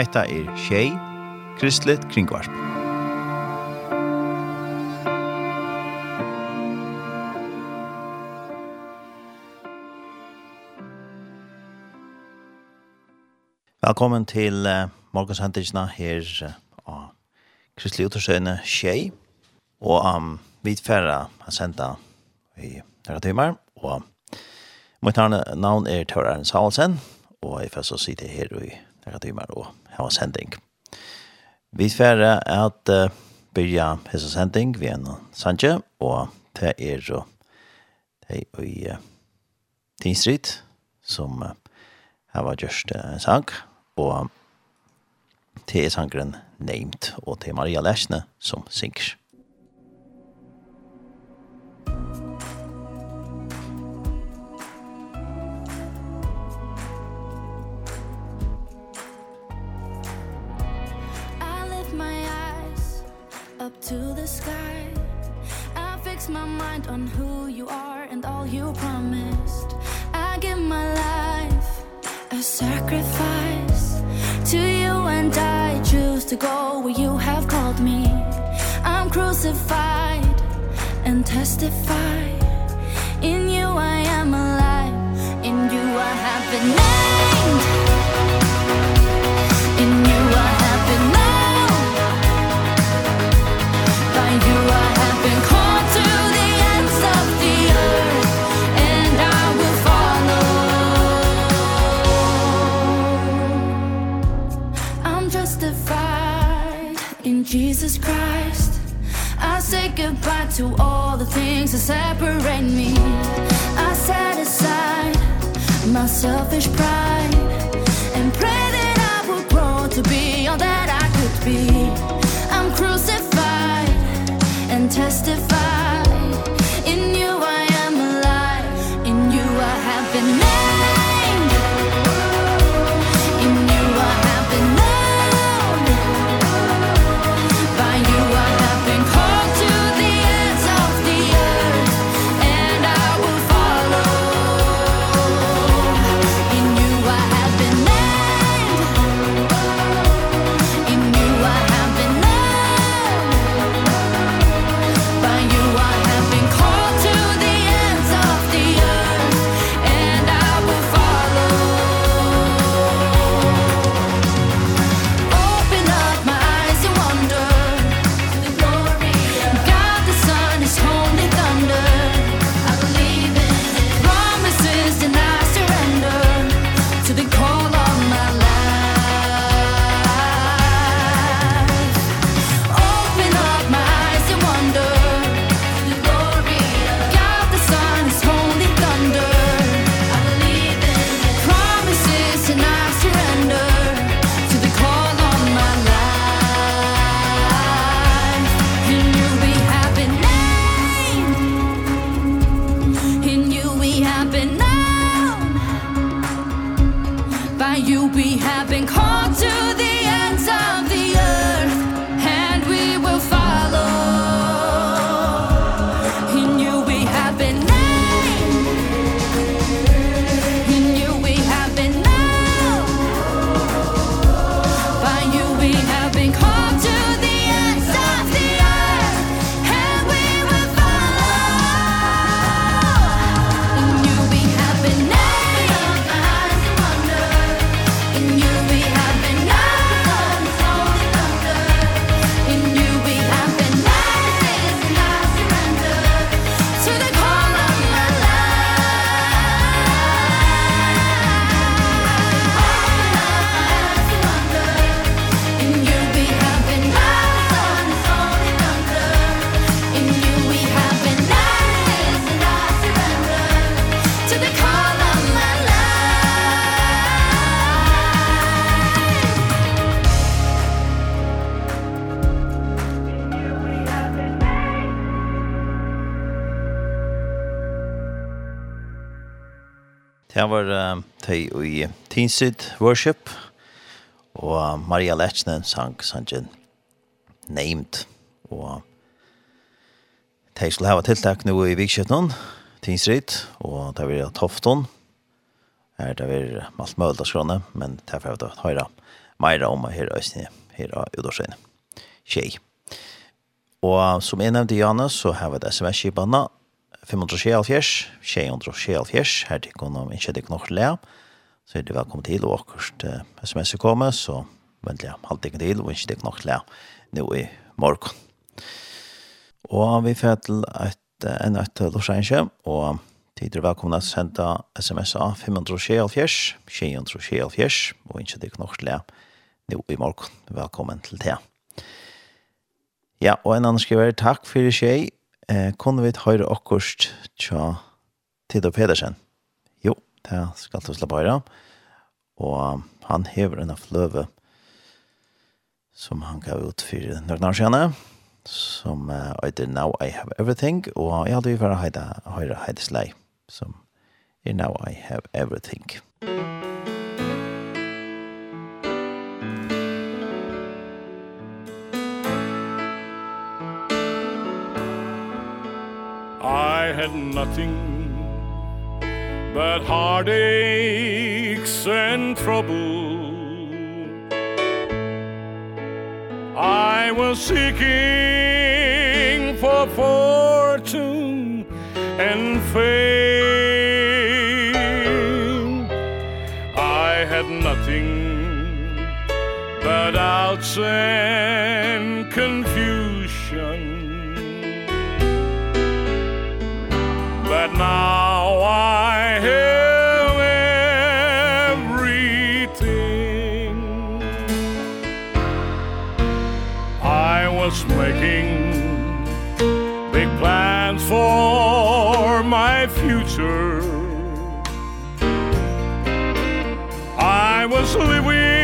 Hetta er Shay Kristlet Kringvarp. Velkommen til uh, morgenshendingsna her uh, av Kristelig Utersøyne Tjei. Og um, vi er ferdig å sende i några timer. Og mitt navn er Tørren Salsen, og jeg får så sitte her i några timer og ha en sending. Vi færre at uh, byrja hese sending ved en sanje, og det er jo det er i uh, Tinstrid, som uh, har vært gjørst uh, sang, og det er sangren Named, og det er Maria Lesne som synger. Thank the sky. I fix my mind on who you are and all you promised. I give my life a sacrifice. To you and I choose to go where you have called me. I'm crucified and testify in you I am alive. In you I have been named. Jesus Christ. I say goodbye to all the things that separate me. I set aside my selfish pride And pray that I will grow to be all that I could be. I'm crucified testify. we have been called Det var uh, tei i Tinsid Worship, og uh, Maria Lechnen sang sangen Named, og tei skulle hava tiltak nu i vikskjøtten, Tinsid, og det var Tofton, her det var malt mølda skrone, men det var det høyra meira om her østene, her av Udorsøyne, tjei. Og som jeg nevnte, Janne, så har vi et sms-kipene, 576, 676, her til kun om ikke det nok le, så er det velkommen til, og akkurat uh, sms er kommet, så venter jeg halvt ikke til, og ikke det nok le, nå i morgen. Og vi får til et, en et lorsensje, og tid er velkommen til å sende sms av 576, 676, og ikke det nok le, nå i morgen. Velkommen til det. Ja, og en annen skriver, takk for det skjei, eh, kunne vi høyre akkurat tja Tida Pedersen. Jo, det skal du slappe høyre. Og han hever en av løve som han gav ut for noen år siden, som uh, heter Now I Have Everything, og jeg hadde jo vært høyre, høyre som er Now I Have Everything. Musikk had nothing but heartaches and trouble I was seeking for fortune and fame I had nothing but doubts and confusion. now I have everything. I was making big plans for my future. I was living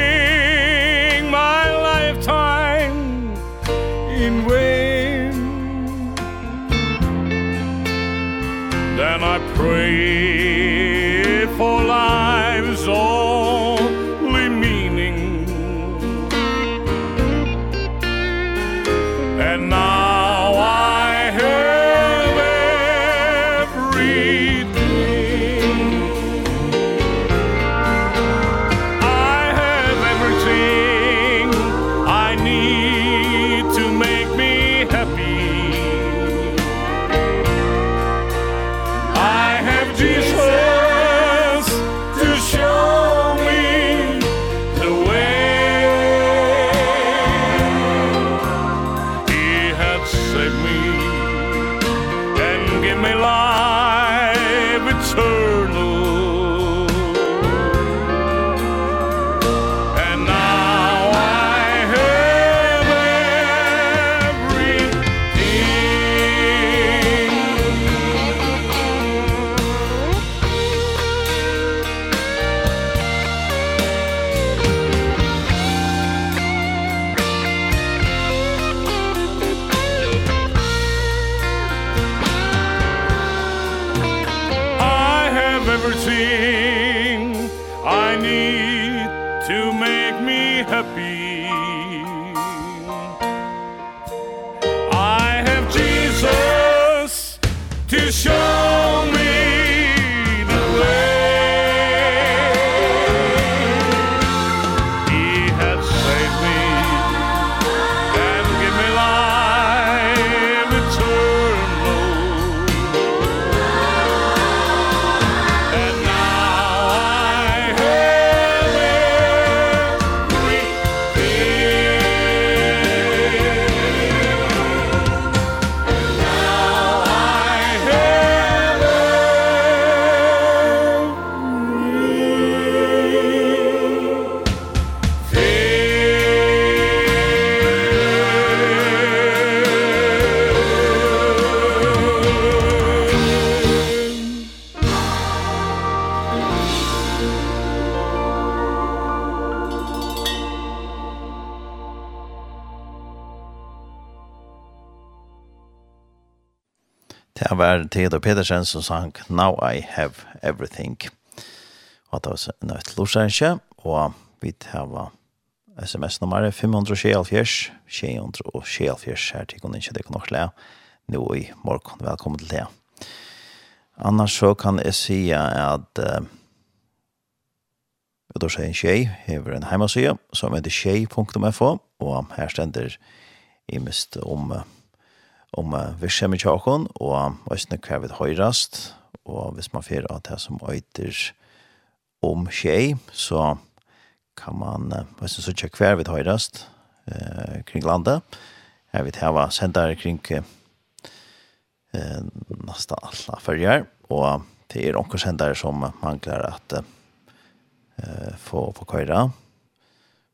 var Theodor Pedersen som sang Now I Have Everything. Og det var en nøyt lorsenskje, og vi tar sms-nummeret 524 624 her til kunne ikke det kunne nok nå i morgen. Velkommen til det. Annars så kan jeg si at uh, Og da sier en tjej, hever en heimasøye, som heter tjej.fo, og her stender i mest om uh, om uh, vi kommer til åkken, og også hva vi høyrast, og hvis man fyrer at det som øyter om tjej, så kan man også så tjekk hver vi høyrast uh, kring landet. Jeg vet her var sendere kring uh, nesten alle følger, og det er noen sendere som mangler at uh, få få køyre,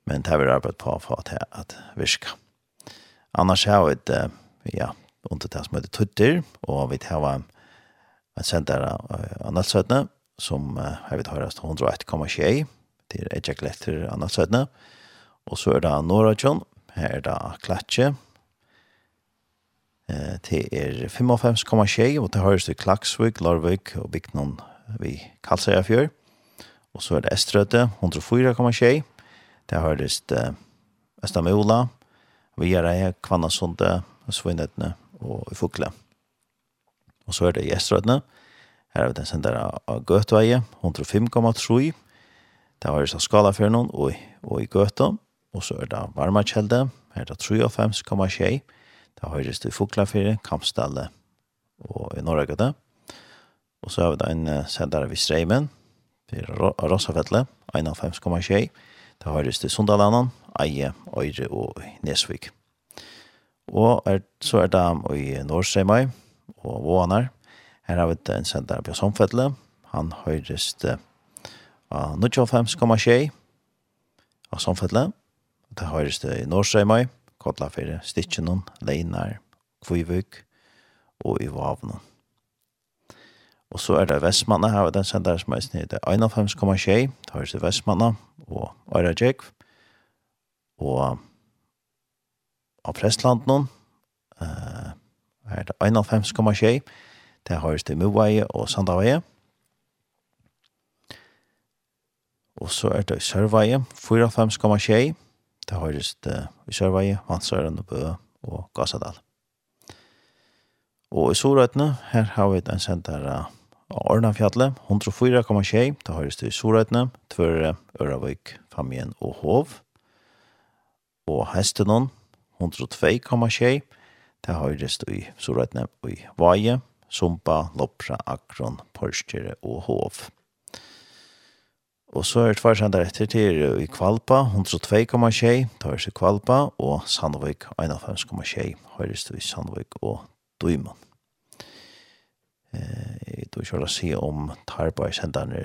men det har vi arbeidet på for at, at virke. Annars har vi et, uh, ja, under det som heter Twitter, og vi har en sendere av Nalsøtene, som uh, har vi høres 101,6, til Ejek Letter av Nalsøtene, og så er det Norrøtjon, her er det Klatje, til er 55,6, og til høres til Klaksvik, Lorvik og Biknon vi Kalsøyafjør, og så er det Estrøte, 104,6, Det høres til Østamola, vi er ei Kvannasundet, Svinnetne, og i Fugla. Og så er det i Estrødene. Her er det den sender av Gøtveie, 105,3. Det var i Skalafernen og, og i Gøtå. Og så er det Varmakjelde, her er det 35,6. Det har høyres til Fuglafire, Kampstalle og i Norrøgøte. Og så har vi da en sender av Streimen, til Rossafettle, 51,6. Det har høyres til Sundalanden, Eie, Øyre og Nesvik. Og er, så er det i Norrseimøy og Vånar. Her har vi en sender på Somfettle. Han høres av 95,6 av Somfettle. Det høres det i Norrseimøy, Kotla 4, Stitjenon, Leinar, Kvivuk og i Vavnen. Og så er det Vestmanna, her er den sender som er snitt 91,6, det høyres det Vestmanna og Øyrajek. Og av Prestlandnon, uh, er det 51,6, det høres til Møveie og Sandaveie. Og så er det i Sørveie, 54,6. det høres uh, i Sørveie, Vansøren og Bø og Gassadal. Og i Sorøytene, her har vi en senter av Ornafjallet, 104,6, det høres til i Sorøytene, Tvøre, Øravøyk, Famien og Hov. Og Hestenon, 102,6. Det høyrest i Sorøytene og i Vaje, Sumpa, Lopra, Akron, Porskjere og Hov. Og så er det tvarsendere etter til i Kvalpa, 102,6, tar seg i Kvalpa, og Sandvik, 51,6, høyrest i Sandvik og Duimon. Eh, jeg tror ikke å si om Tarpa-senderne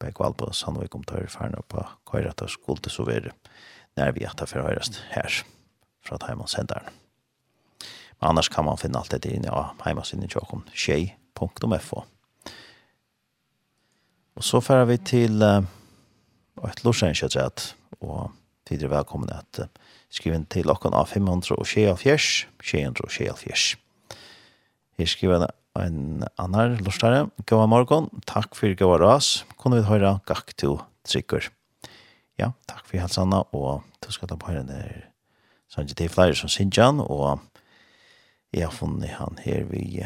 på Kvalpa og Sandvik om Tarpa-senderne på hva er det skulle så være nær vi at det forhøyest her. Mm fra Heimansenderen. Men annars kan man finne alt dette inne av ja, Heimansen i Tjokom, tjej.fo. Og så færer vi til uh, et lorsenskjøtret, og tidligere er velkommen at uh, skrive inn til okken av 500 og tjej av fjers, tjejendro og tjej av fjers. Her skriver jeg en annen lorstare. God morgen, takk for god ras. Kunne vi høre gakk til trykker. Ja, takk for helsana, og du skal ta på høyre der Så det er flere som synes han, og jeg har funnet han her vi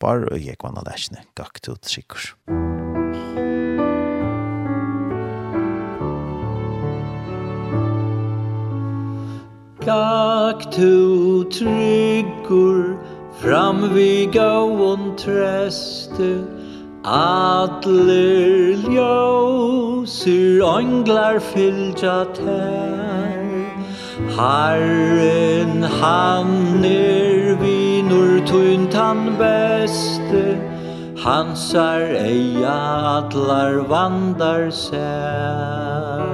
bar, og jeg kan ha læsene gakt ut sikkert. Gakt ut tryggur, fram vi gåon treste, Adler ljøsir, ånglar fylja tær. Herren han er vinur tunt tan beste. Hansar eia atlar vandar sær.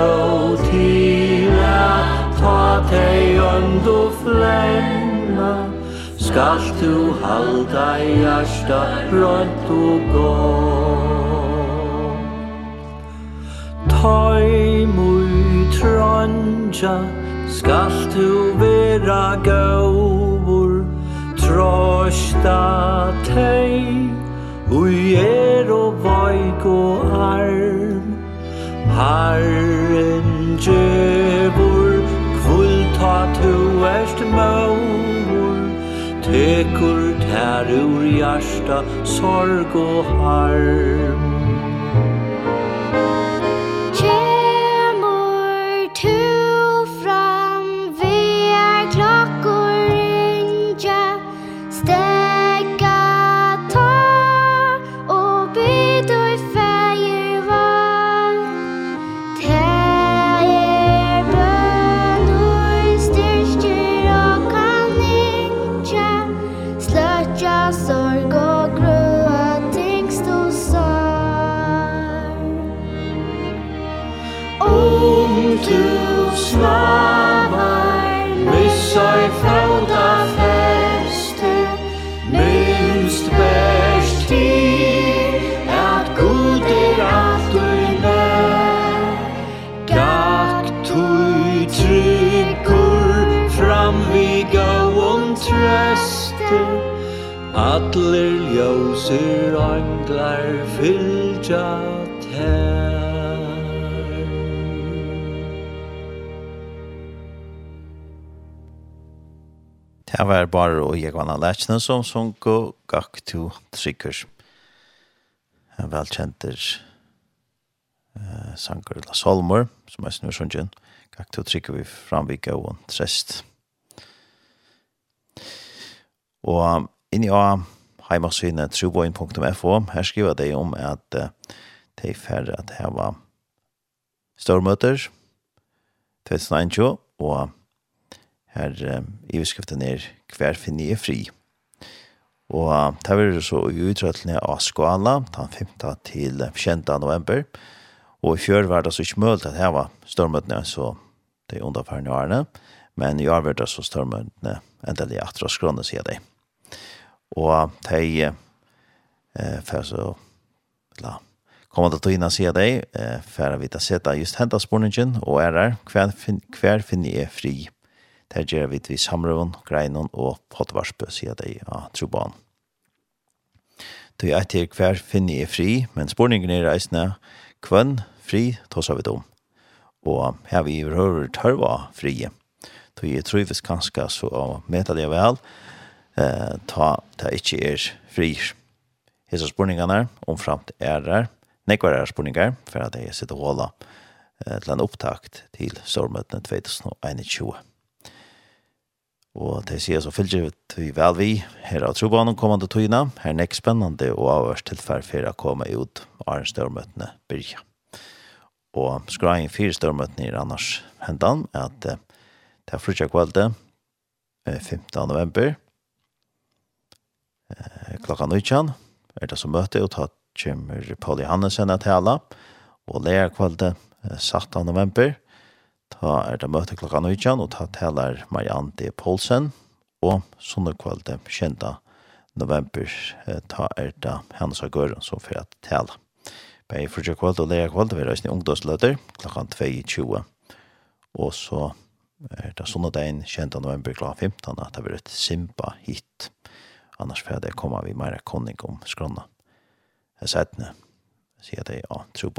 有 tid at ta teg undu flemma Skal du halda hjärsta brönt og gott. Tøy mui trønja Skal du vera gaur Trosta tei Ui er og vaig og arm. Herren djevor Kvulta tu erst maur. Tekur tær ur hjärsta Sorg og harm. englar fylgja tær Det var bare og jeg var lærkene som sunk og gakk to trykker. En velkjenter eh, sanger La Solmor, som er snur sunnkjen. Gakk to trykker vi framvika og trest. Og inni av heimasynet truboin.fo. Her skriver de om at uh, de er ferdig at her var stormøter 2021, og her uh, i beskriften er hver finne er fri. Og uh, det var så i utrøttene av Skala, den 5. til 20. november, og i fjør var det så ikke mulig at her var stormøtene, så det er underfærende årene, men i år var det så stormøtene endelig at det var skrånne, sier de og de eh, for så la kommer det til å innan sier de eh, for vi tar sette just hentet spørningen og er der hver, fin, hver finner jeg fri der gjør vi til samrøven, greinen og potvarsbø sier de av ja, trobanen Tøy er til hver finner jeg fri, men spørningen er reisende kvann fri tås av et om. Og her vi hører tørva frie. Tøy er trøyvis kanskje så å meta det vel, eh, ta, ta ikke er fri. Hesa spurningene omframt er der, nekvar er spurningar, for at jeg sitter håla eh, til en opptakt til stormøtene 2021. Og det sier så fylgjer vi vel vi her av Trobanen kommande tøyna. Her er nek spennende og avhørst tilfær for å komme ut av Arne Størmøtene byrja. Og skraien fire størmøtene er annars hendan at det er frutja kvalde 15. november eh, klokka nøytjan, er det som møte, og ta kommer Paul Johannesen at tala, og leir kvalde eh, 17. november, ta er det møte klokka nøytjan, og ta taler Marianne D. Poulsen, og sånne kvalde kjenta november, eh, ta er det hennes av gøren som fyrir at tala. Bei fyrir kvalde og leir kvalde, vi er reisende ungdomsløter, klokka 22, og så er det sånne dagen 20. november klokka 15, at det blir et simpa hit annars får det komma vi mer konning om skrona. Jag sa nu ser det ja, tro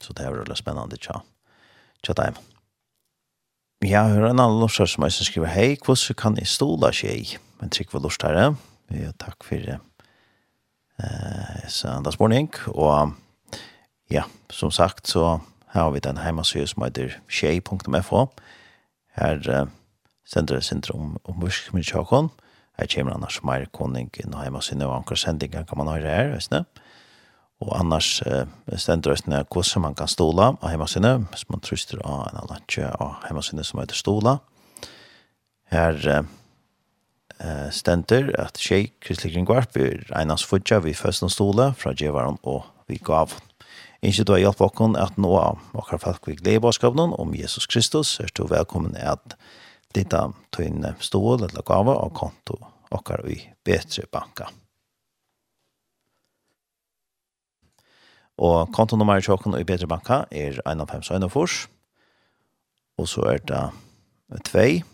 Så det är väl spännande tja. Tja dem. Ja, hör en annen lorsar som jag skriver Hej, hur kan ni stola seg? Men trygg var lorsare. Ja, tack för det. Eh, söndags morning. Och ja, som sagt så har vi den hemmasyn som heter tjej.fo. Här sender det sindre om, om busk med tjåkon. Her kommer annars mer koning inn og hjemme sinne, og anker sendinger kan man høre her, visst Og annars eh, stender det hvordan man kan stola av hjemme sinne, hvis man tryster av en lantje av hjemme sinne som heter stola. Her eh, stender at tjej Kristelig Kringvarp er Einans Fudja vid Føsten Stola fra Djevaren og vi gav Ikke du har hjelp okken at nå av akkurat folk vi gleder i bådskapen om Jesus Kristus, er du velkommen at lita tøyn stål eller gava og konto okkar i betre banka. Og kontonummer i tjokken i betre banka er 1,5 fors. Og så er det 2,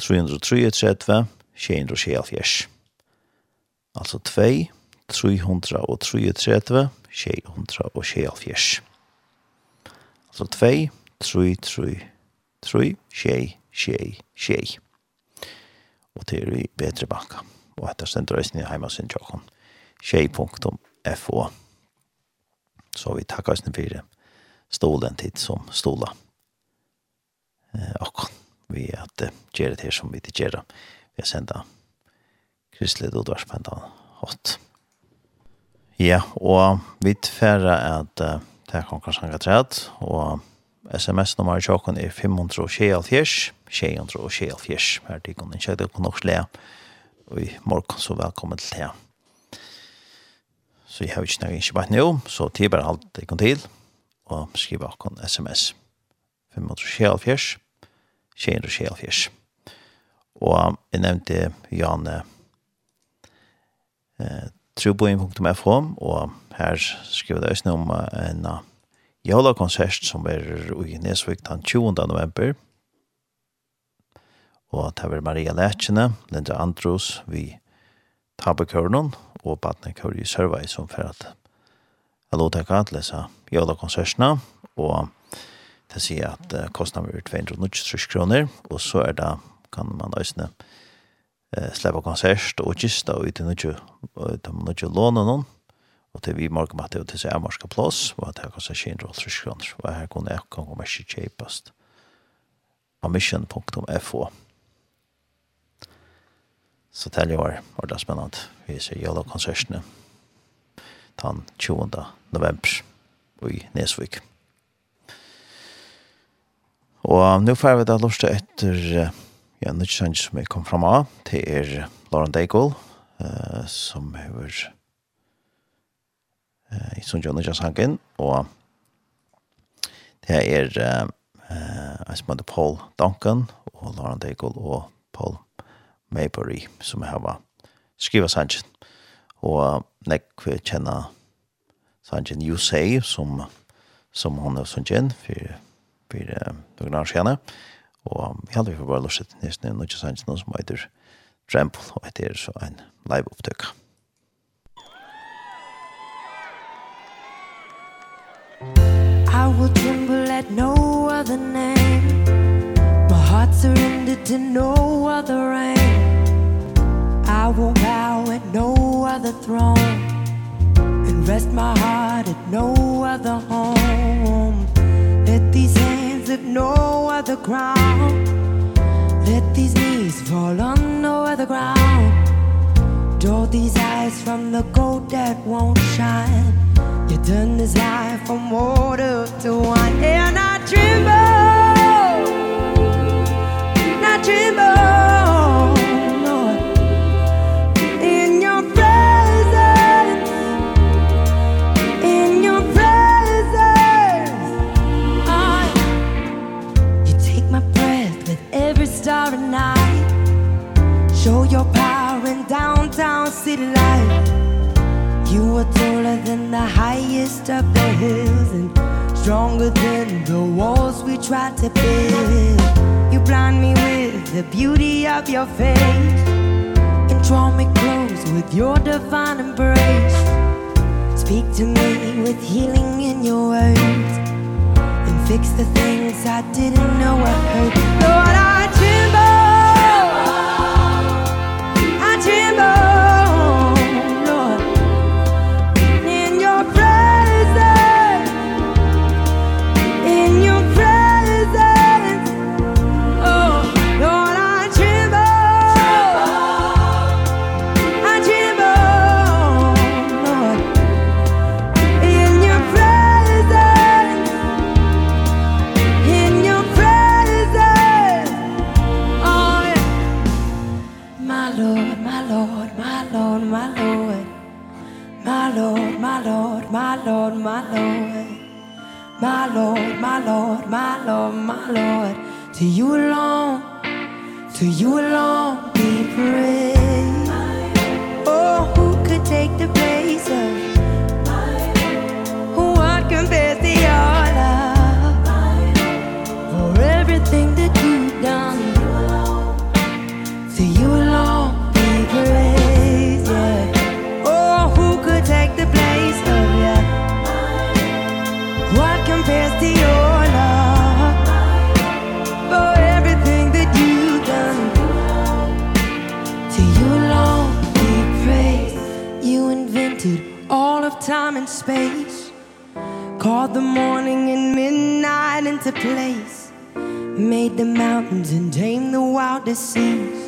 333, 274. Altså 2, 333, 274. Altså 2, 3, 3, 3, 2, tjej, tjej. Og det er i bedre banka. Og etter stendor eisen i heimasen tjokken. Tjej.fo Så vi takkar oss for stolen tid som stola. Eh, og vi at uh, gjøre det her som vi til gjøre. Vi har sendt kristelig dodvarspendan hot. Ja, og vi tilfærer at uh, det er konkursangatræt, og SMS-nummer i tjokken er 524 tjejandra og tjejalfjers. Her til kunne ikke det kunne også lea. Og i morgen så velkommen til det. Så jeg har ikke snakket ikke bare nå, så det er bare alt det kan til. Og skriver akkurat en sms. 527 tjejalfjers. Og jeg nevnte Jan eh, truboin.fo og her skriver det også om en Jola-konsert som er i Nesvik den 20. november og det var Maria Lætjene, Linda Andros, vi tabekøren og badnekøren i Sørvei som for at jeg lå til å lese jøla og det sier at uh, kostnaden blir 290 kroner, og så er det, kan man også eh, slippe konsert og kista og uten ikke, uten ikke låne noen, og til vi morgen med det til seg amorska plås, og at det kostar 290 kroner, og her kunne jeg kan komme ikke kjøpast på mission.fo. Så det här var ordentligt spennende. Vi ser jøla konsertene den 20. november i Nesvik. Og nå får vi da lov etter ja, nødvendig som jeg kom fram av, til er Lauren Daigle, uh, som har uh, i Sundjø Nødvendig og det er uh, som heter Paul Duncan, og Lauren Daigle og Paul Maybury som har skriva Sanchez Og nekk vi kjenner sangen You Say som, som hon har sangen for, for uh, noen år siden. Og jeg hadde vi bare lyst til nesten en nødvendig sangen som heter Trample og heter så en live opptøk. I will tremble at no other name heart surrendered to no other reign. I will bow at no other throne And rest my heart at no other home. Let these hands at no other ground Let these knees fall on no other ground. Draw these eyes from the gold that won't shine. You turn this life from water to wine. And I tremble. city life. You were taller than the highest of the hills And stronger than the walls we tried to build. You blind me with the beauty of your face And draw me close with your divine embrace. Speak to me with healing in your words And fix the things I didn't know I hurt. Lord, I Lord, my Lord. My Lord, my Lord, my Lord, my Lord. To you alone, to you alone be praised. Oh, who could take the place of Who what compares the honor for everything that you space. Called the morning and midnight into place. Made the mountains and tamed the wildest seas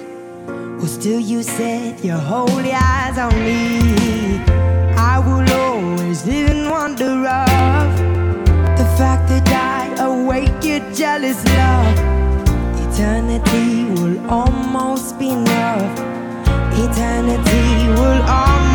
Well still you set your holy eyes on me. I will always live in wonder of The fact that I awake your jealous love. Eternity will almost be enough. Eternity will almost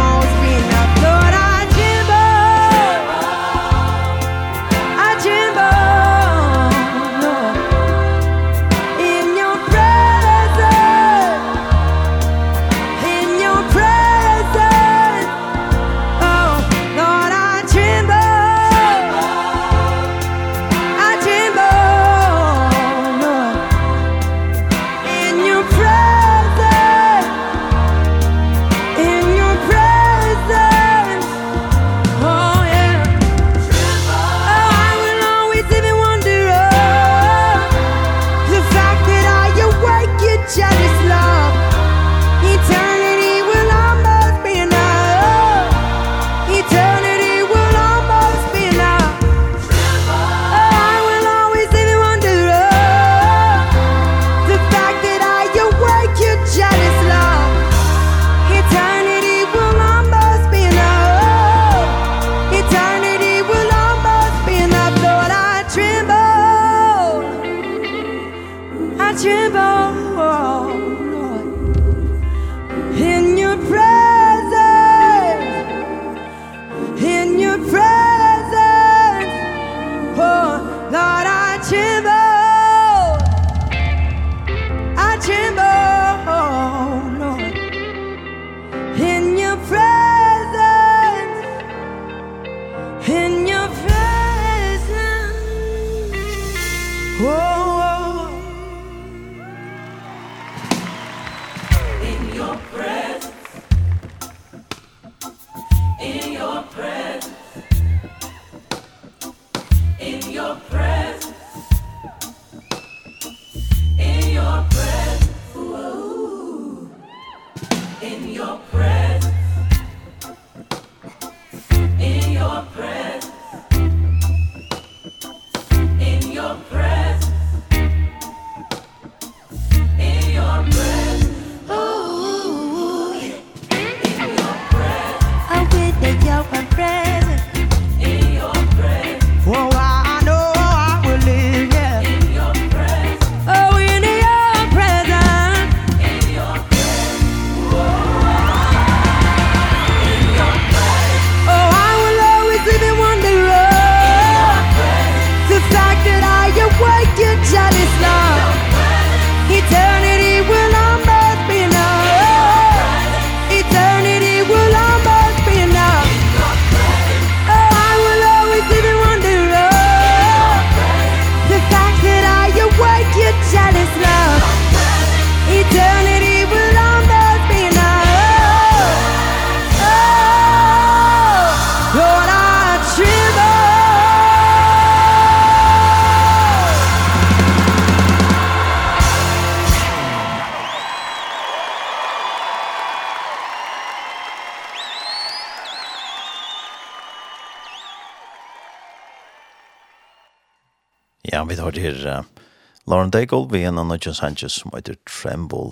Van Dijk vi er en av Nudge Sanchez som heter Tremble.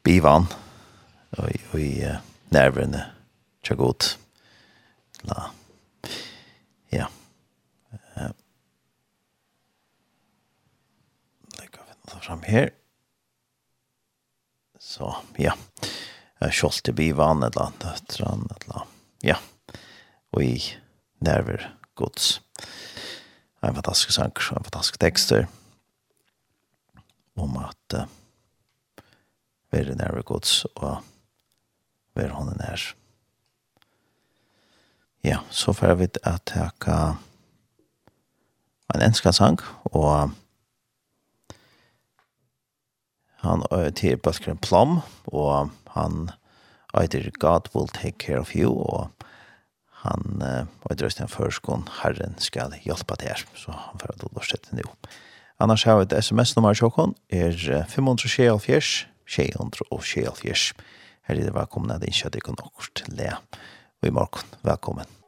Bivan og i uh, nervene tja godt. La. Ja. Uh, Lekka vi det fram her. Så, ja. Kjolte bivan et eller annet, et eller annet, et eller annet. Ja. Og i nerver gods en fantastisk sang, en fantastisk tekster om at uh, være nære gods og være hånden nær. Ja, så får vi at jeg kan en enska sang, og han er til Bøtkeren Plom, og han er God will take care of you, og han och drøst en förskon Herren skal hjälpa dig så han får da lov sette nu. Annars har vi et SMS-nummer Chokon er 574 674. her er det välkomna din ikke nok til le. og i morgen velkommen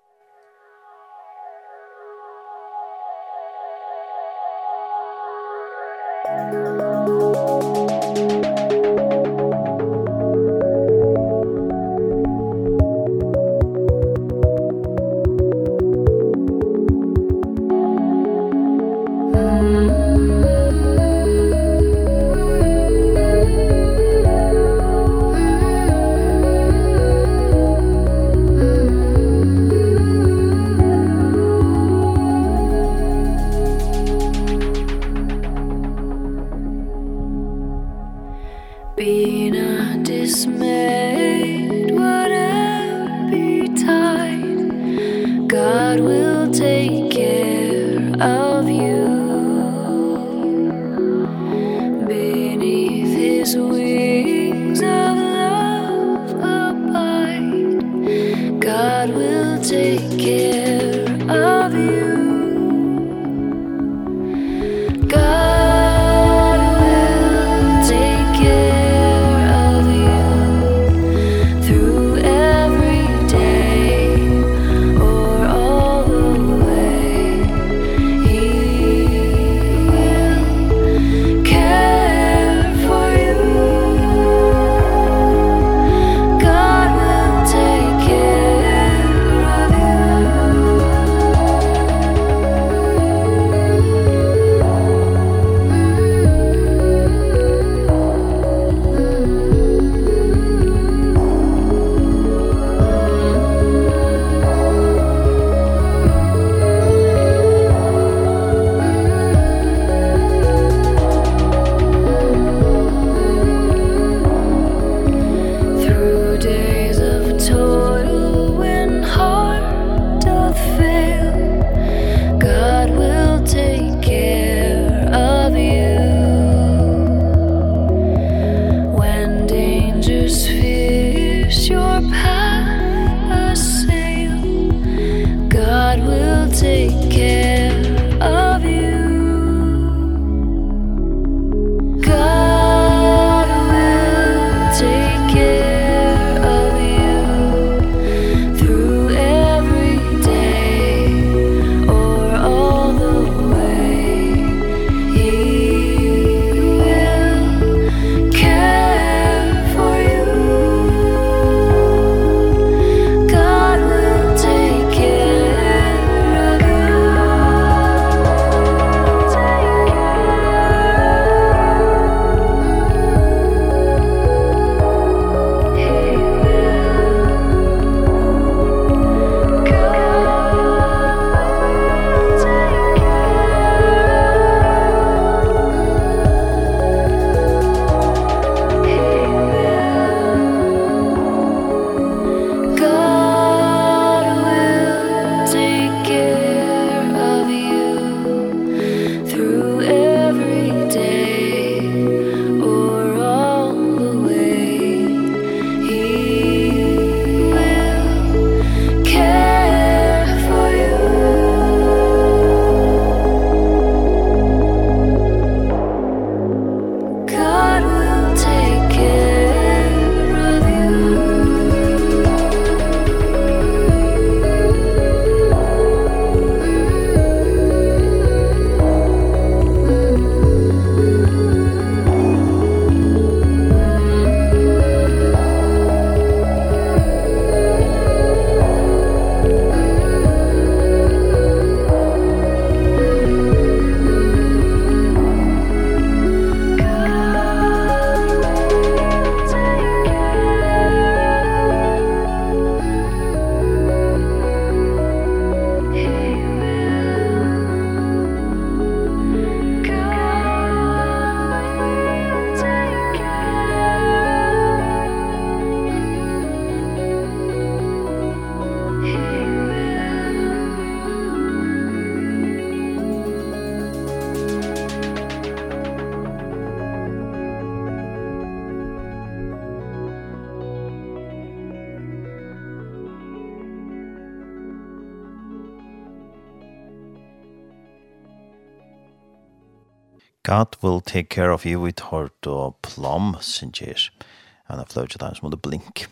Take Care of You with Heart og Plum, synes and Han har fløyt til som måtte blink.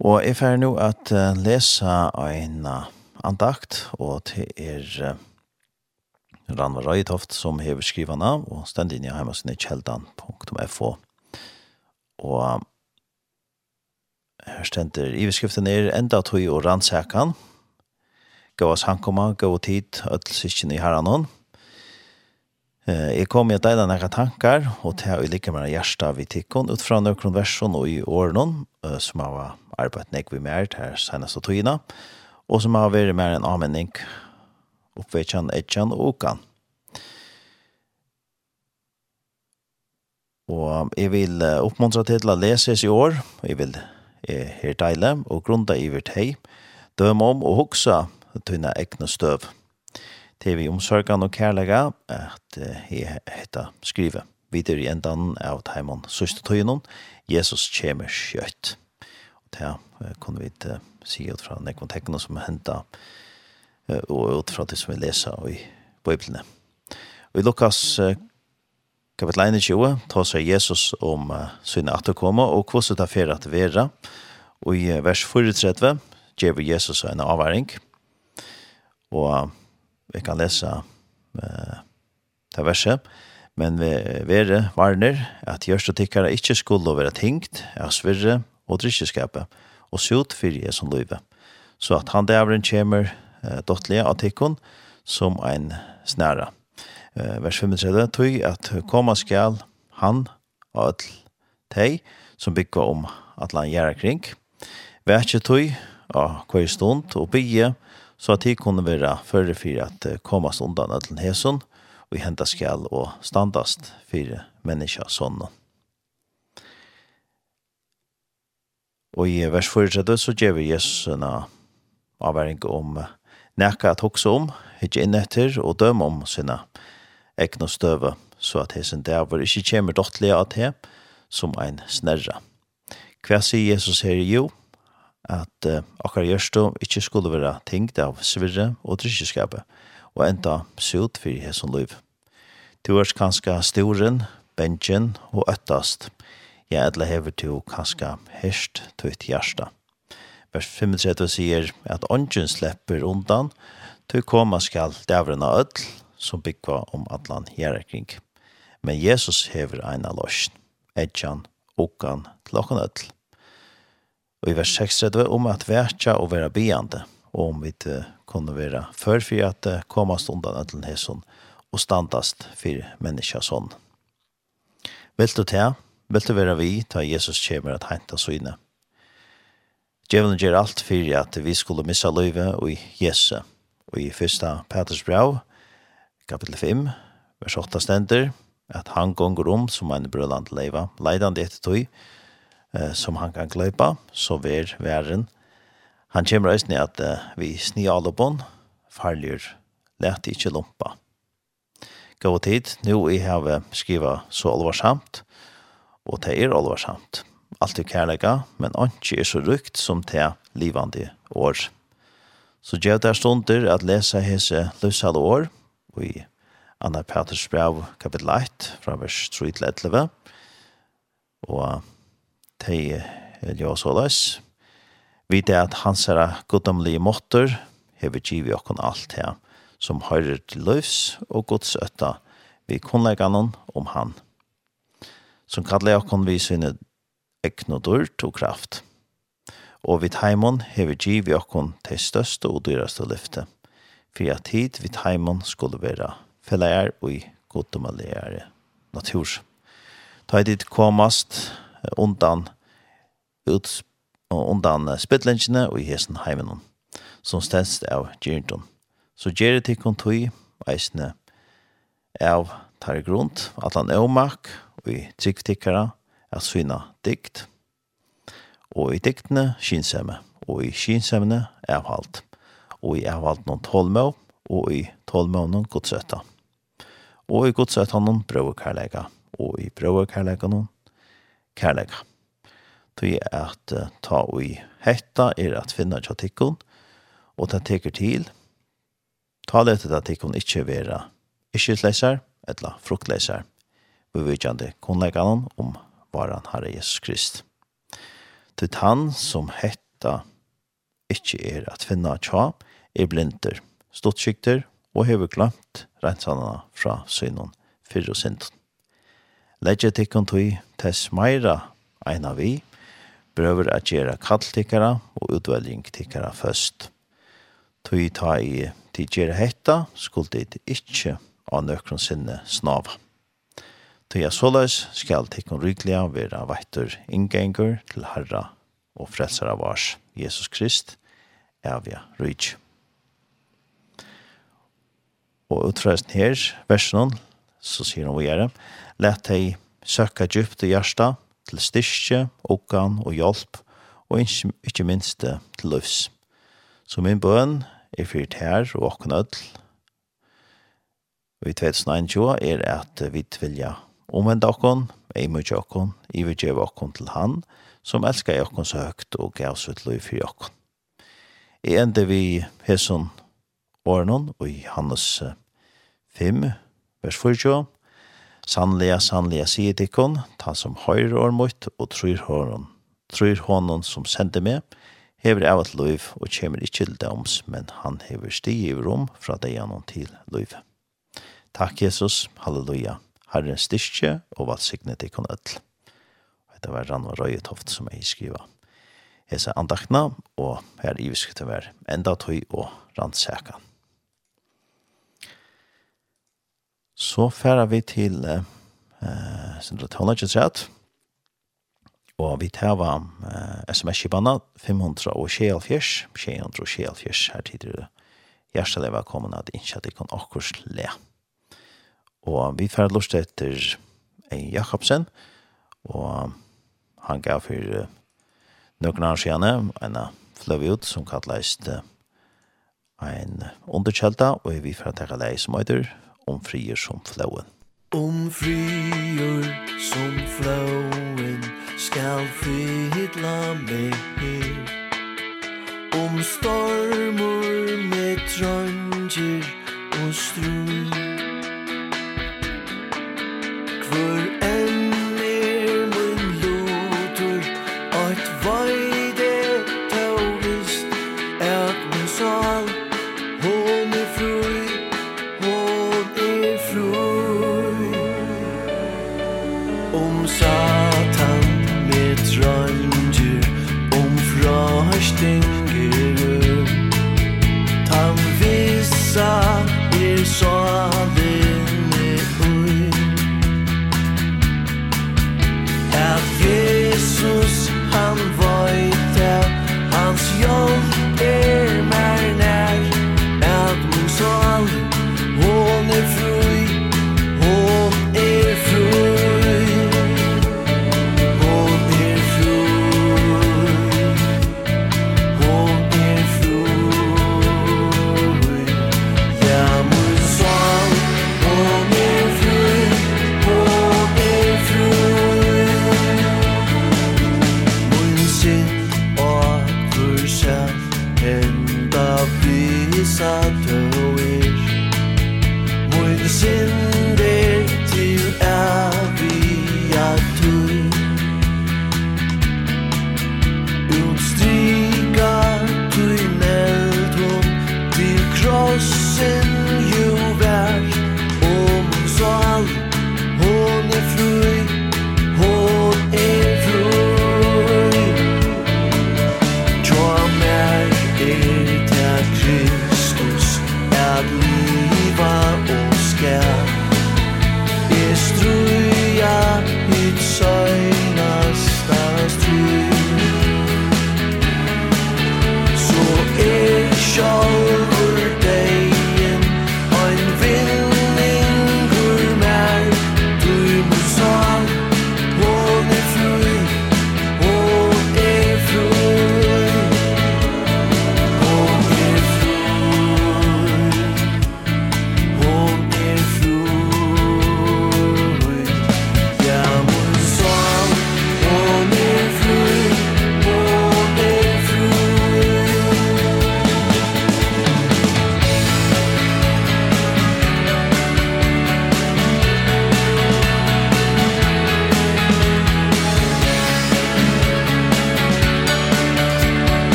Og jeg får nå at uh, lese en uh, andakt, og det er uh, Ranva Røytoft som hever skrivana og stendig inn i hjemmesiden i kjeldan.fo. Og uh, her stender iveskriften er enda tog og rannsakan, Gå oss hankomma, gå tid, ødelsikken i herranon. Eh, jeg kom i at deila nekka tankar, og til jeg liker meg hjersta vi tikkun, ut fra nøkron versjon og i årenon, eh, som har arbeidt nek vi mer til senest og togina, og som har vært mer en anmenning, oppvekjan, etjan og okan. Og jeg vil oppmuntra til å leses i år, og jeg vil her deile, og grunda i vårt hei, døm om og hoksa tøyna egna støv til vi omsorgen og kærlega at jeg heter skrive videre i endan av teimann søste tøyene. Jesus kommer kjøtt. Og det kunne vi si ut fra nekvontekkene som hentet og ut fra det som vi leser i Bibelene. Og i Lukas kapitel 21 tar seg Jesus om uh, syne at og hvordan det fer at vera. Og i vers 34 gjør Jesus en avværing. Og vi kan lese eh, det verset. Men vi vere varner at gjørstetikkere ikke skulle være tingt av svirre og drikkeskapet, og sjot fyrir jeg som løyve. Så at han dævren kommer uh, dottlige av tikkun som ein snæra. Uh, vers 35, tog at koma skal han og all teg som bygger om at han gjør kring. Vær ikke tog av hver stund og bygge, så at de kunne være førre for at komme undan til hesen, og hente skal og standast for menneska sånn. Og i vers 4 så gjør vi Jesus en avværing om nekka at hoksa om, ikke inn etter og døm om sine egna støve, så at hesen dæver ikke kommer dottelig av det som ein snerra. Hva sier Jesus her? Jo, at uh, akkar gjørstå ikkje skulle være tingt av svirre og drikkeskapet, og enda sut fyrir hesson liv. Du er kanska storen, bensjen og øttast, ja, eller hever du kanska herst tøyt hjersta. Vers 35 sier at ånden slipper undan, du koma skal dævren av ødl, som byggva om atlan gjerrekring. Men Jesus hever eina løsjen, edjan, okan, klokken ødl og i vers 36 om at verja og vera beande, og om vi kunne vera førfri at komast undan ætlen hesson og standast for menneska sånn. Vilt du ta, vilt du vera vi, ta Jesus kjemur at henta syne. Djevelen gjør alt for at vi skulle missa løyve og i Jesu. Og i fyrsta Peters brev, kapitel 5, vers 8 stender, at han gonger om som en brøland leiva, leidande etter tog, eh, som han kan gløypa, så ver væren. Han kommer også ned at eh, vi sni alle bånd, farligere, let ikkje lumpa. Gå tid, nu i havet skriva så alvarsamt, og det er alvarsamt. Alt er kærlega, men ikke er så rukt som det livande år. Så gjør det stunder at lesa hese løsale år, og i Anna Peters brev kapitel 1, fra vers 3 til 11, og de gjør så løs. Vi vet at hans er goddomlige måtter, hever givet okken alt her, som hører til løs og gods øtta vi kunnleggene om han. Som kallar okken vi sine ekne dyrt og kraft. Og vi heimon hever givet okken til største og dyraste lyfte, for at tid vi heimon skulle være fellegjær og goddomlige natur. Ta i dit komast, undan uts undan spittlingene og i hesen heimen som stedst av Gjerndon. Så Gjerinton til kontoi eisne av tar grunt at han er omak og i tryggtikkara at svinna dikt. Og i diktene kinsemme og i kinsemmene avhalt og i avhalt noen tolmå og i tolmå noen godsøtta og i godsøtta noen brøvekarlega og i brøvekarlega noen kærleika. Tøy at ta i hetta er at finna tjatikkon, og ta teker til. Ta inte at tikkon ikkje vera ikkjesleisar, etla fruktleisar, bevidjande kunnleikanon om varan Herre Jesus Krist. Til han som hetta ikkje er at finna tja, er blinder, stått og hever glemt reinsanana fra synon fyrir og synden. Legge tikkun tui tess meira eina vi, brøver at gjera kall tikkara og utveljing tikkara først. Tui ta i tid gjera hetta, skuldi it ikkje av nøkron sinne snava. Tui er såleis skal tikkun ryklia vera veitur ingengur til Herra og frelsara vars Jesus Krist, evja rykje. Og utfresten her, versen så sier han videre, let deg søkke djupt i hjertet, til styrke, okan og hjelp, og ikke, ikke minst til løvs. Så min bøn er fyrt her og åkken ødel. Og i 2021 er at vi vilja omvende åkken, ei mye åkken, i vi gjøre åkken til han, som elsker åkken så høyt og gav sitt løy for åkken. I enda vi hesson årene, og i Hannes 5, Vers 40. Sannlega, sannlega, sier dikkon, ta som høyre år mot og tror hånden. tror hånden som sender meg, hever av et liv og kommer ikke til doms, men han hever sti i rom fra deg gjennom til liv. Takk, Jesus. Halleluja. Herren styrke og valgsigne dikkon ødel. Det var Rann og Røyetoft som jeg skriver. Hesa andakna, og her i viskutten være enda tøy og rannsakan. Så færer vi til eh, Sindra Tonage rett, og vi tar var eh, sms-kibana 500 og 24, 500 og 24, her tidligere hjertelig velkommen at innkjøtt ikon akkurs le. Og vi færer lust etter Ein Jakobsen, og han gav for uh, noen år siden en fløv ut som kallet uh, en underkjelta, og vi færer til deg som øyder, om frier som flåen. Om frier som flåen skal fridla meg her. Om stormor med trønger og strøm. Hvor enn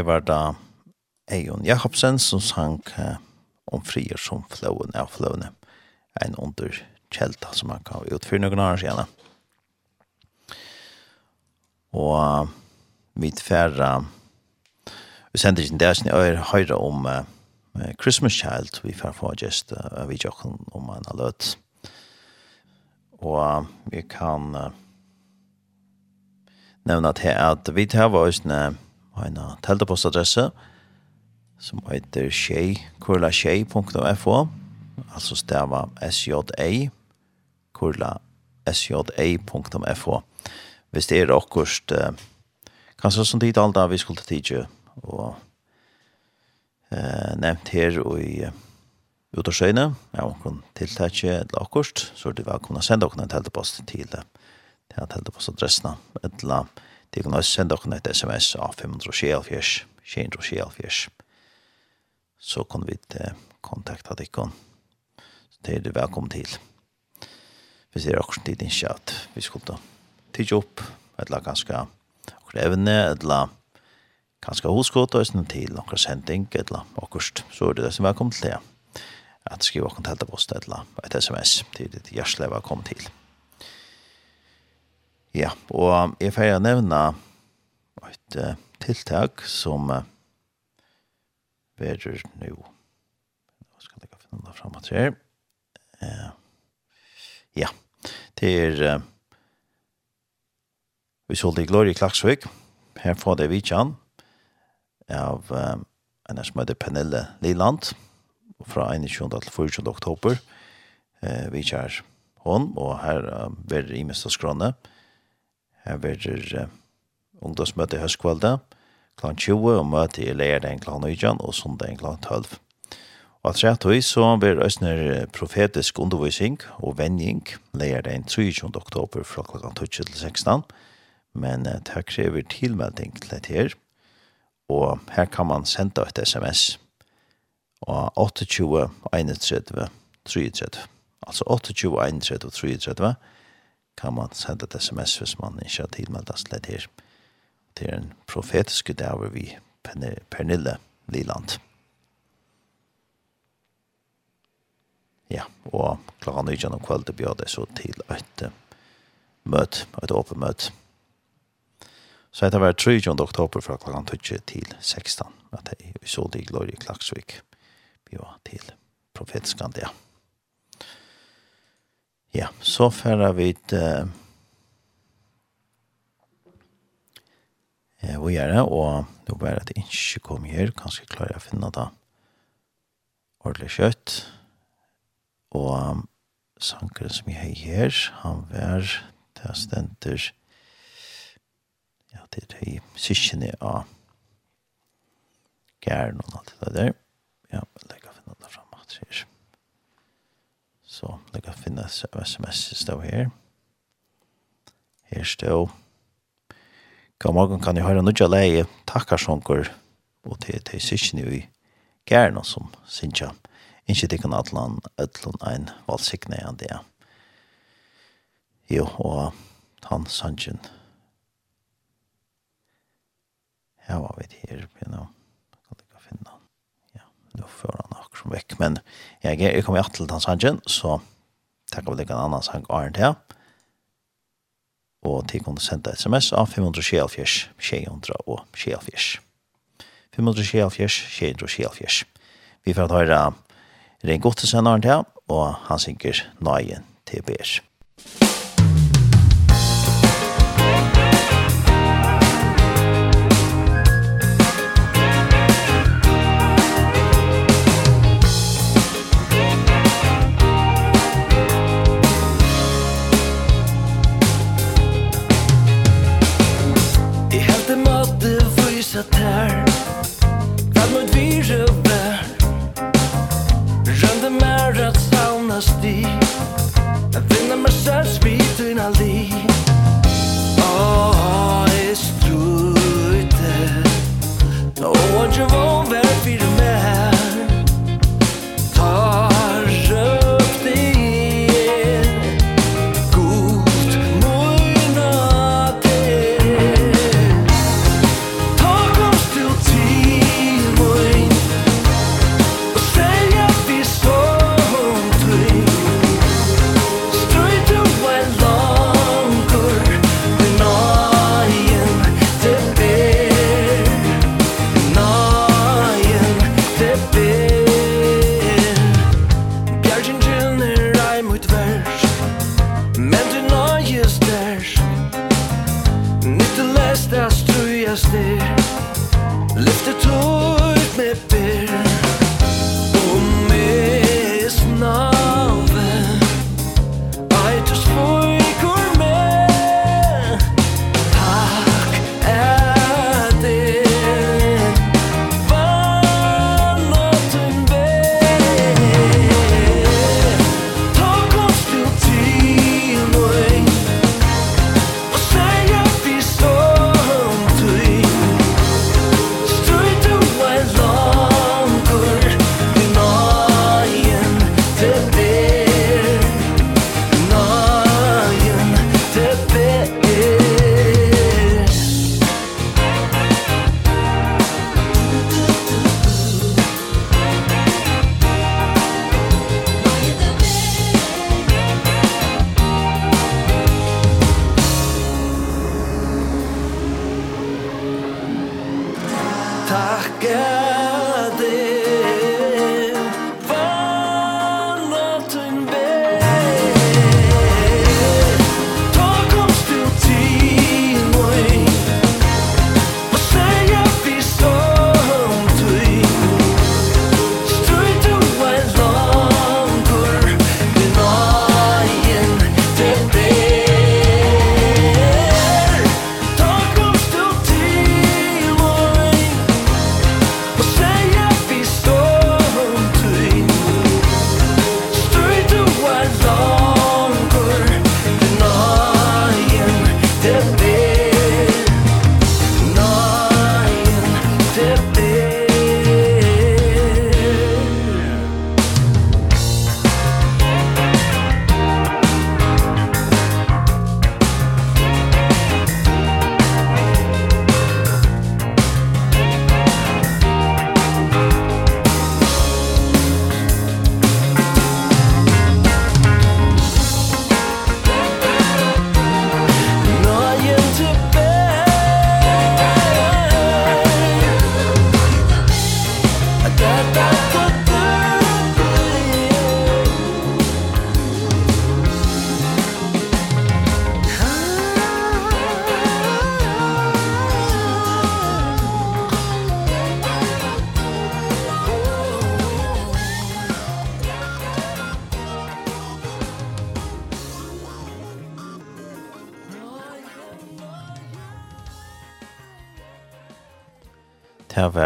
det var da Eion Jakobsen som sang eh, om frier som flåen av flåene. En under kjelta som man kan utfyre noen annen siden. Og uh, mitt færre vi sender ikke en del som jeg høyre om uh, Christmas Child vi får få just uh, vi jokken om en løt. Og uh, vi kan uh, nevne at, at vi tar våre en teltepostadresse som heter shei, kurla shei.fo altså stava sja kurla sja.fo hvis det er akkurat eh, kanskje som tid alt da vi skulle tidje og eh, nevnt her og i ut av skjøyne, ja, om kun tiltakje eller akkurat, så er det velkommen å sende dere en teltepost til, til teltepostadressene, eller De kan også sende dere et sms av 574, 574. Så kan vi kontakta dere. Så det er du velkommen til. Hvis det er akkurat tid ikke at vi skulle tidsi opp, eller ganske krevende, eller ganske hoskått, og til noen sending, eller akkurat. Så er det det som er velkommen til det. At skrive akkurat helt av oss, eller et sms. Det er det hjertelig velkommen til. Ja, og jeg får nevne et uh, tiltak som uh, verer nå. Nå skal jeg finne det frem at her. Uh, ja, det er uh, vi solgte i Glorie Klaksvik. Her får det vidtjen av uh, en som heter Pernille Liland fra 21. til 24. oktober. Uh, vi er hon, og her uh, verer i mest av skrånene her verður ungdomsmøte i høstkvalde, kl. 20 og møte i lærdagen kl. 19 og sundagen kl. 12. Og at rett og så blir Østner profetisk undervisning og vending lærdagen 23. oktober fra kl. 20 til 16. Men det krever tilmelding til dette her. Og her kan man sende et sms og 28 31 33. Altså 28 31 33 kan man sende et sms hvis man ikke har tilmeldt oss litt her. Det er en profetisk dag vi Pernille Liland. Ja, og klokka nøy gjennom kveld til bjør det så til et møt, et åpen møt. Så etter hver 3. oktober fra klokka 20 til 16, at jeg så det i Glorie Klaksvik bjør til profetisk dag. Ja. Ja, så færa vi et Uh, vi er det, og nå bare at jeg ikke kom her, kanskje klarer jeg å finne det ordentlig kjøtt. Og um, sankeren som jeg har her, han var til stenter ja, det er i syskjene av gæren og alt det der. Ja, legger finne det frem at det er Så det kan finne sms stå her. Her stå. God morgen kan jeg høre noe leie takkarsonker og til, til sysken i gærne som synes jeg. Ikke det kan atlan ødlån en valgsikne enn det. Jo, og han sannsyn. Ja, var vi her, you know nu får han nok som vekk, men jeg, jeg kommer hjertelig til den sangen, så takker vi det en annan sang Arne til. Og til kunne sende sms av 524 600 og 624. 524 624. Vi får høre Rein Gottesen Arne til, og han synger Nøyen til Bers.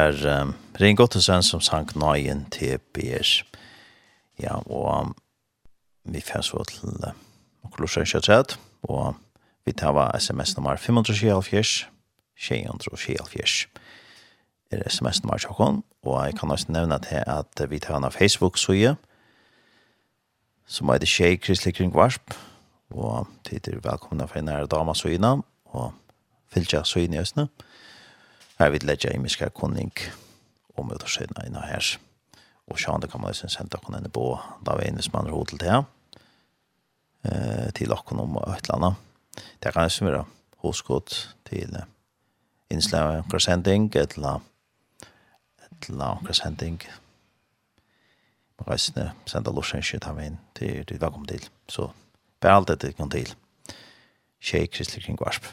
var um, Ring Gottesen som sank nøyen til Bers. Ja, og um, vi fanns så til uh, Okolosjøen 23, og vi tar sms nummer 524, 674 er sms nummer tjokken, og jeg kan også nevne til at vi tar en Facebook-søye, som heter Tjej Kristelig Kringvarsp, og tid er velkomne for en nære damasøyene, og fylgja søyene i østene. Og Her vil legge i miskar kunning og møter seg inn her. Og sjåan det kan man også sende dere henne på da vi er inne som mann hod til det eh, til dere om et eller annet. Det kan også være hoskott til innslag av akkurat sending et eller akkurat sending man kan sende sende lorsenskje ta vi inn til det vi kom til. Så bare alt dette kom til. Kjei Kristelig Kring Varsp.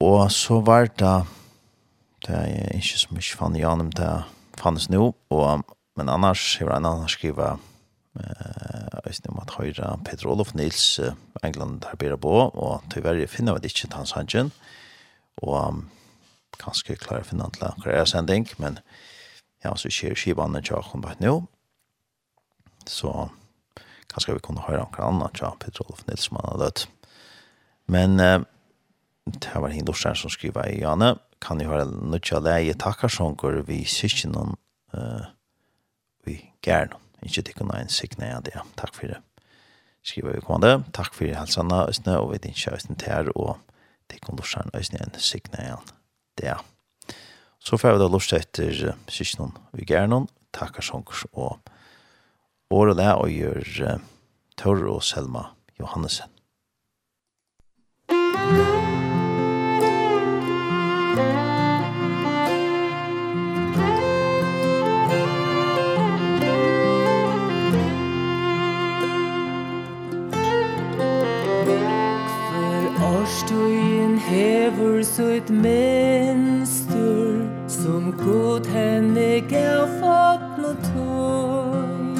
Og så var det, det er ikke så mye fann i anem, det fanns nå, og, men annars, jeg var en annen skriva, eh äh, om at høyre Peter Olof Nils uh, England har bedre på, og tyverre finner vi det ikke til hans hangen, og um, kanskje klarer å finne til hva er sending, men ja, så skjer skivene til Akon bare nå, så kanskje vi kunne høre hva annet til Peter Olof Nils som han har dødt. Men eh, det var hin Lorsen som skriva i Janne, kan jo høre nødja leie går vi syskjennom uh, vi gærn. Ikke tikkuna en sikna ja det. Takk for det. Skriva vi kommande. Takk for helsana østene, og vi din kjøysten ter og tikkun Lorsen østene en sikna ja det. Så får vi da lorsen etter syskjennom vi gærn takkarsongur og året det og gjør uh, Tørre og Selma Johannesen. Thank. Årstøyen hever søyt menstur Som god henne gav fatt no tøy.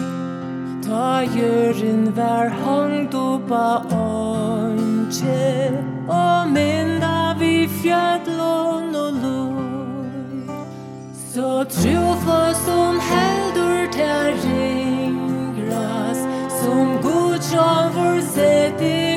Ta gjøren vær hangd oppa åndsje Og minn fjallon og loj Så trufla som heldur ter ringras Som god sjavur sett i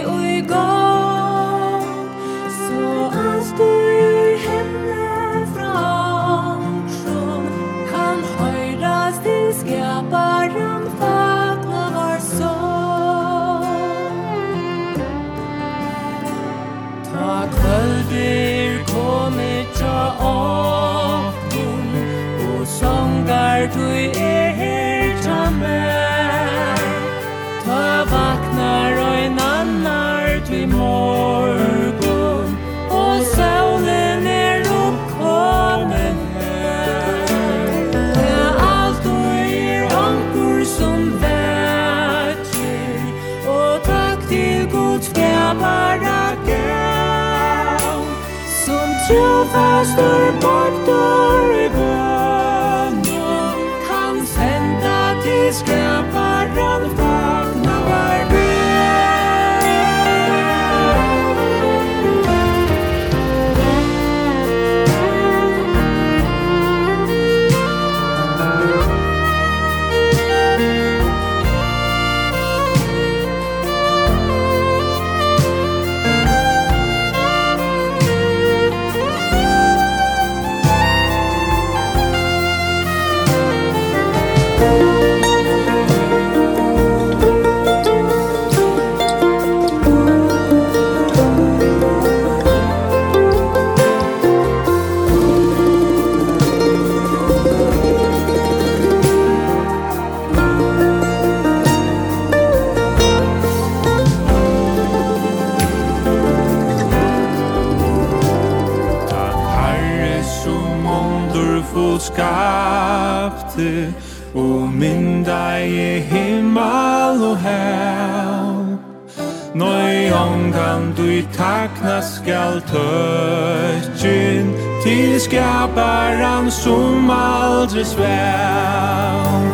borta Ty takna skal tötjen Till skaparen som aldrig sväl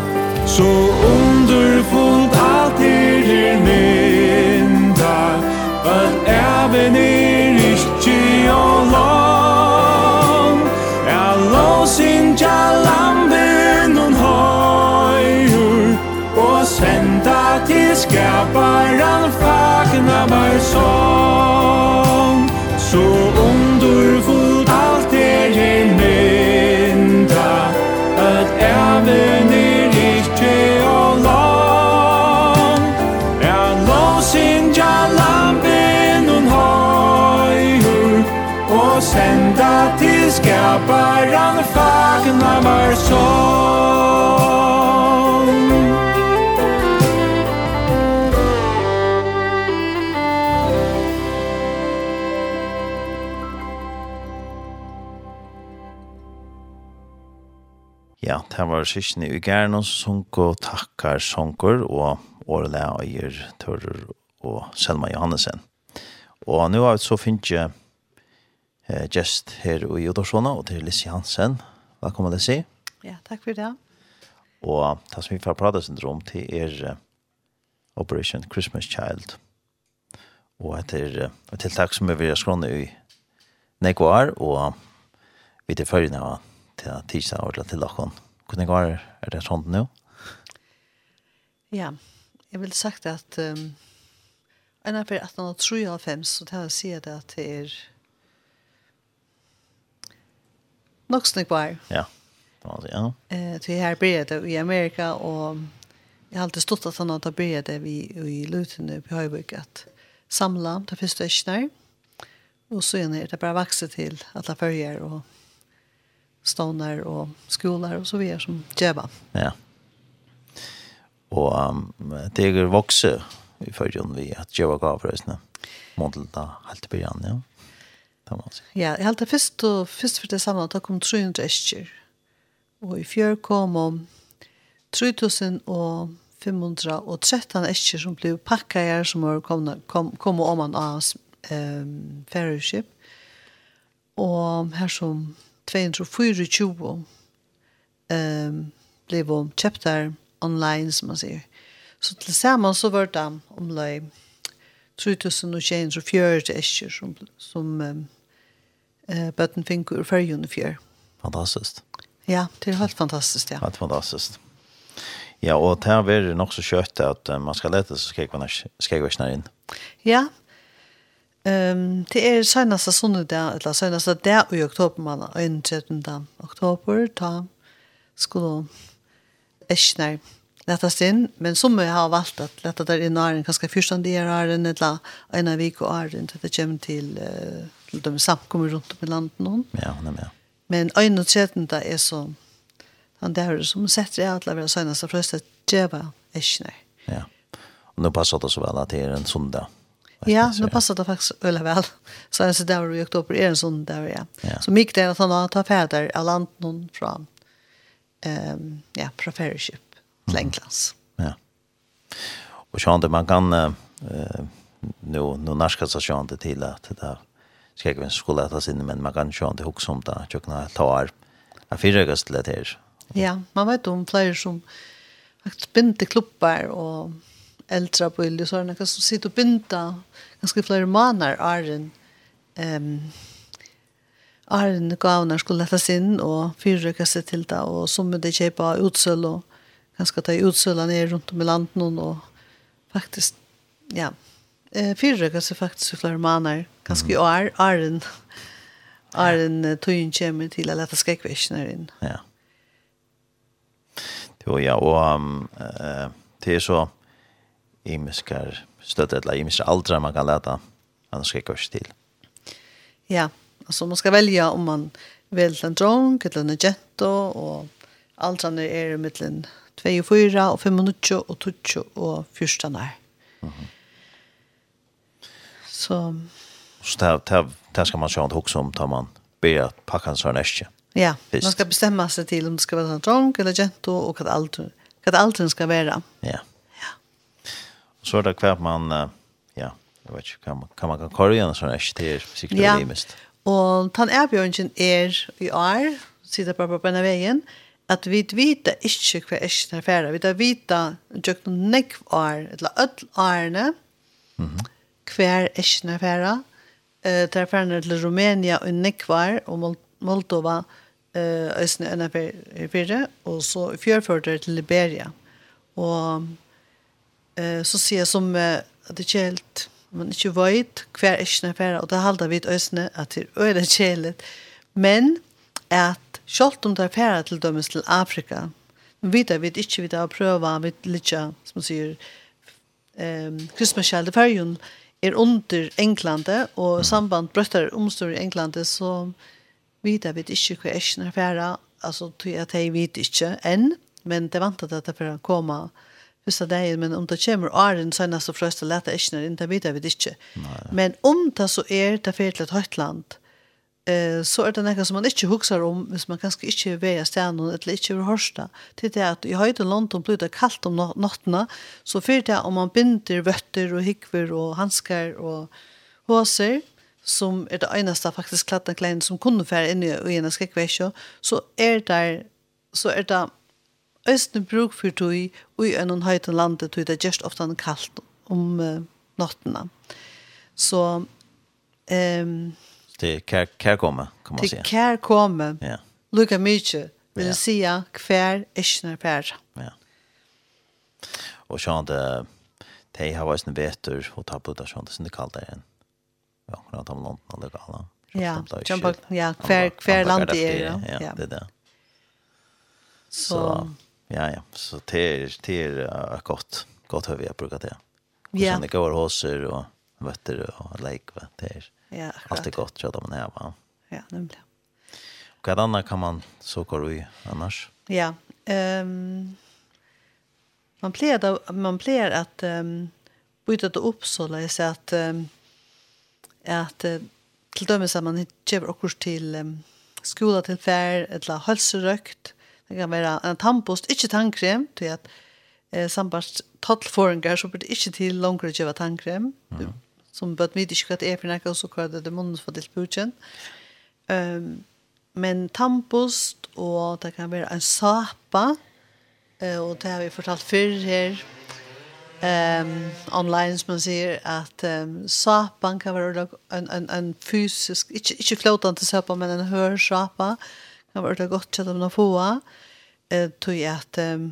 Så underfullt allt er er mynda Att även er ikke og lång. Er lås inja lamben hon høyur Og senda til skaparen Ja, det var sysne i gæren og takkar sunker og årele eier tørrer og Selma Johannesen. Og nå har vi så finnes jeg eh, gjest her i Udorsona og til Lissi Hansen. Velkommen, Lissi. Ja, takk for det. Og det som vi får prate syndrom til er Operation Christmas Child. Og etter et tiltak som vi vil skråne i Nekvar, og vi til følgende av til tidsdag og til lakken. Hvordan går det? er det sånn nå? Ja, jeg vil sagt at um, en av 1893, så det har jeg sier det at det er nok snakvar. Ja. Yeah kan man säga. Eh, till här började i Amerika och jag har alltid stått att han har det vi i Luton på Höjbygg att samla de första äcknar. Och så är det bara växer till alla färger och stånar och skolor och så vidare som djöva. Ja. Och um, det är vuxet i förrjun vi att djöva gavrösna. Måndelta helt början, ja. Ja, jag har alltid först, först för det samma att det kom 300 äcknar Og i fjør kom om 3513 esker som ble pakket her, som var kommet kom, kom om man av um, færøyskip. Og her som 224 um, ble kjøpt her online, som man sier. Så til sammen så var det om løy 3240 eskjer som, som um, bøtten finner ur færøyene fjør. Fantastisk. Ja, det er helt fantastiskt. Ja. Helt fantastiskt. Ja, och det här nok det också at att man ska lete så ska jag ska jag snära in. Ja. Ehm um, det är sånne söndag eller senaste där i oktober man den 13 oktober da skulle äschnar lättast in men som jeg har valt att lätta där i näringen kanske första delen eller en vecka är det til det kommer till till de samkommer runt om i landet någon. Ja, det men. Ja. Men øyne og tredjende er så, han der som setter i alle vera søgnast av frøst at djeva eskner. Ja, og nå passer det så vel at det er en sundag. Ja, nå passar det faktiskt öle väl. Så jeg ser där i oktober är en sånn där ja. ja. Så mycket är att han har tagit av land någon fra ehm um, ja, fra fellowship till mm. Ja. Och så man kan eh uh, nu nu närska sånn det til at det där ska jag kanske skulle ta sin men man kan ju inte hugga som där jag kan ta är en fyrrögast här. Ja, man vet om fler som faktiskt binder klubbar och äldre på ylde så är det som sitter och binder ganska flera manar är ehm Arne gavnar skulle lättas in och fyrröka sig till det och som det köpa utsöl och ganska ta utsöla ner runt om i landet och faktiskt ja eh fyrröka faktiskt i flera manar Ganske mm. år, åren, åren tøyen kommer til å lette skrekkvisjoner inn. Ja. Jo, ja, og um, uh, det er så imiskar støtte, eller imiskar aldre man kan lette andre skrekkvisjoner til. Ja, altså man skal velge om man vil en drong, eller en jento, og aldrene er i midten 2 og 4 og 5 minutter og 2 og 14 år. Mm -hmm. Så Så det det det skal ska man köra inte också om tar man ber at packa en sån äskje. Ja, Visst. man skal bestemme seg til om det skal være en drunk eller gento och vad allt vad allt skal være. Ja. Ja. Så er det kvar man ja, jeg vet ikke, kan man kan man kan köra en sån äskje till sikkert ja. det mest. Och han är er i år sitter bare på denne veien, at vi vet ikke hva ikkje den affæra. Vi vet vita tjøkken nekv år, eller öll årene, mm -hmm. hver ikkje den affæra, eh tar færne til Rumænia og Nekvar og Moldova eh østne enn fyrre og så fjørførte til Liberia. Og eh så ser jeg som at det kjelt man ikke vet hver ikke færre, og det halda vi østne at det er øyne kjelet. Men at selv om det er færre til dømes til Afrika, vi vet vi ikke vi har prøvd, vi vet ikke, som man sier, um, kristmasskjelde færgen, er under Englande, og mm. samband brøttar omstår i Englande, så vita jeg vet ikke hva jeg kjenner færa, altså tog jeg at jeg vet ikke enn, men det vant at det att komme første dagen, men om det kommer åren senest og frøst og lete ikke, det vet jeg vet ikke. Men om det så er det fyrir til et høyt land, eh så är det något som man inte huxar om, hvis man kanske inte väjer stjärnan eller inte vill hörsta. Det är att i höjden London blir det kallt om natten så för det om man binder vötter och hickver och handskar och håser som är det enaste faktiskt klädda kläder som kunde färra in i ena skräckväsjo så är det så är det östne bruk för tog och i en höjden landet tog det just ofta kallt om uh, natten. Så ehm um, Det till kär, kärkomma kan man säga. Till kärkomma. Ja. Lukar mycket. Vill ja. säga kvar ishnar per. Ja. Och så att de har varit en vetur och ta på det sånt som det kallt där. Ja, kan ta någon annan det alla. Ja, jumpa ja, hver, hver land det er, Ja, Ja, det där. Så ja ja, så till till gott gott hur vi har brukat det. Ja. Sen det går hoser och vetter och lek vad det är. Ja, akkurat. Allt är gott så att man va. Ja, nämligen. Och vad annat kan man så går i annars? Ja. Ehm um, man plejer man plejer att ehm byta det upp så Jag så att um, att uh, till dömes att man ger också till um, skola till fär eller hälsorökt. Det kan vara en tandpost, inte tandkräm till att eh, sambart tallfåringar så blir det inte till langere å tandkräm. Mm som bøtt mye ikke at jeg finner ikke også hva det er munnen for til purken. Um, men tampost, og det kan være en sapa, og det har vi fortalt før her, um, online som man sier at um, sapan kan være en, en, en fysisk, ikke, ikke flåtende sapa, men en hør sapa, kan være godt til om noen få, uh, tog at um,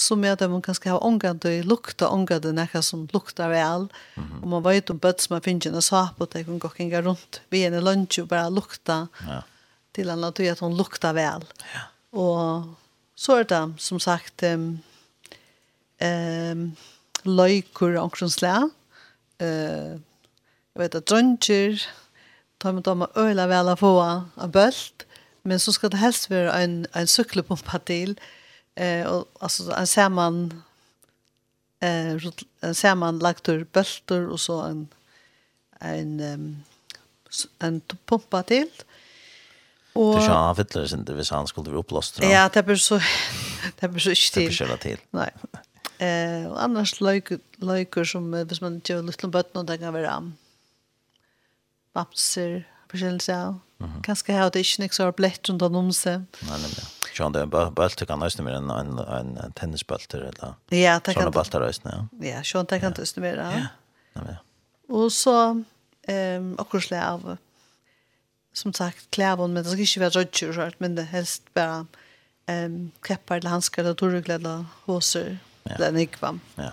som är att man kanske ha ångat och lukta ångat och näka som luktar väl. Mm -hmm. Och man vet om böt som man finner en sap och det kan gå kring runt vid en lunch och bara lukta ja. till en natur att hon luktar väl. Ja. Och så är det som sagt um, um, löjkor och omkring slä. Uh, jag vet att dröntjer tar man dem öla väl att få av bölt. Men så ska det helst vara en, en cykelpumpa till. Mm Eh och alltså en samman eh en samman lagtur bultur och så en en um, en pumpa till. Och Det sa Fittler sen inte visst han skulle bli upplåst. Ja, det blir så det blir så inte till. Det till. Nej. Eh och annars löjker löjker som hvis man gör lilla bötten och det kan vara bapser, forskjellig själva. Mm -hmm. Kanske har det inte något så blett runt om sig. Nej, nej, nej. John den bult kan nästan mer en en en tennisbolt eller. Ja, det kan. Såna boltar nästan. Ja, ja Sean det kan nästan mer. Ja. Ja. Och så ehm och kursla av som sagt klävon men det ska inte vara rödtjur så men det helst bara ehm keppar eller handskar eller torrkläder hoser eller nikvam. Ja.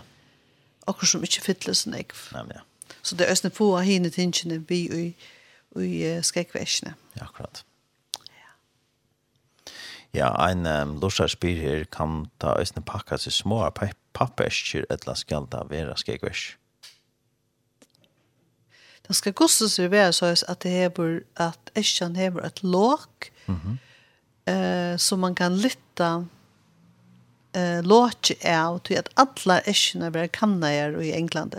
Och som inte fylldes nikv. Ja, ja. Så det ösna på hinne tinchen vi i i skräckväsne. Ja, akkurat. Ja, ein um, lusar spyr her kan ta øsne pakka til små papperskjer etla skal da vera skegvers. Det skal koste seg være så at det hever at eskjan hever et låk mm -hmm. eh, som man kan lytta eh, låk av til at alle eskjene være kannager i England.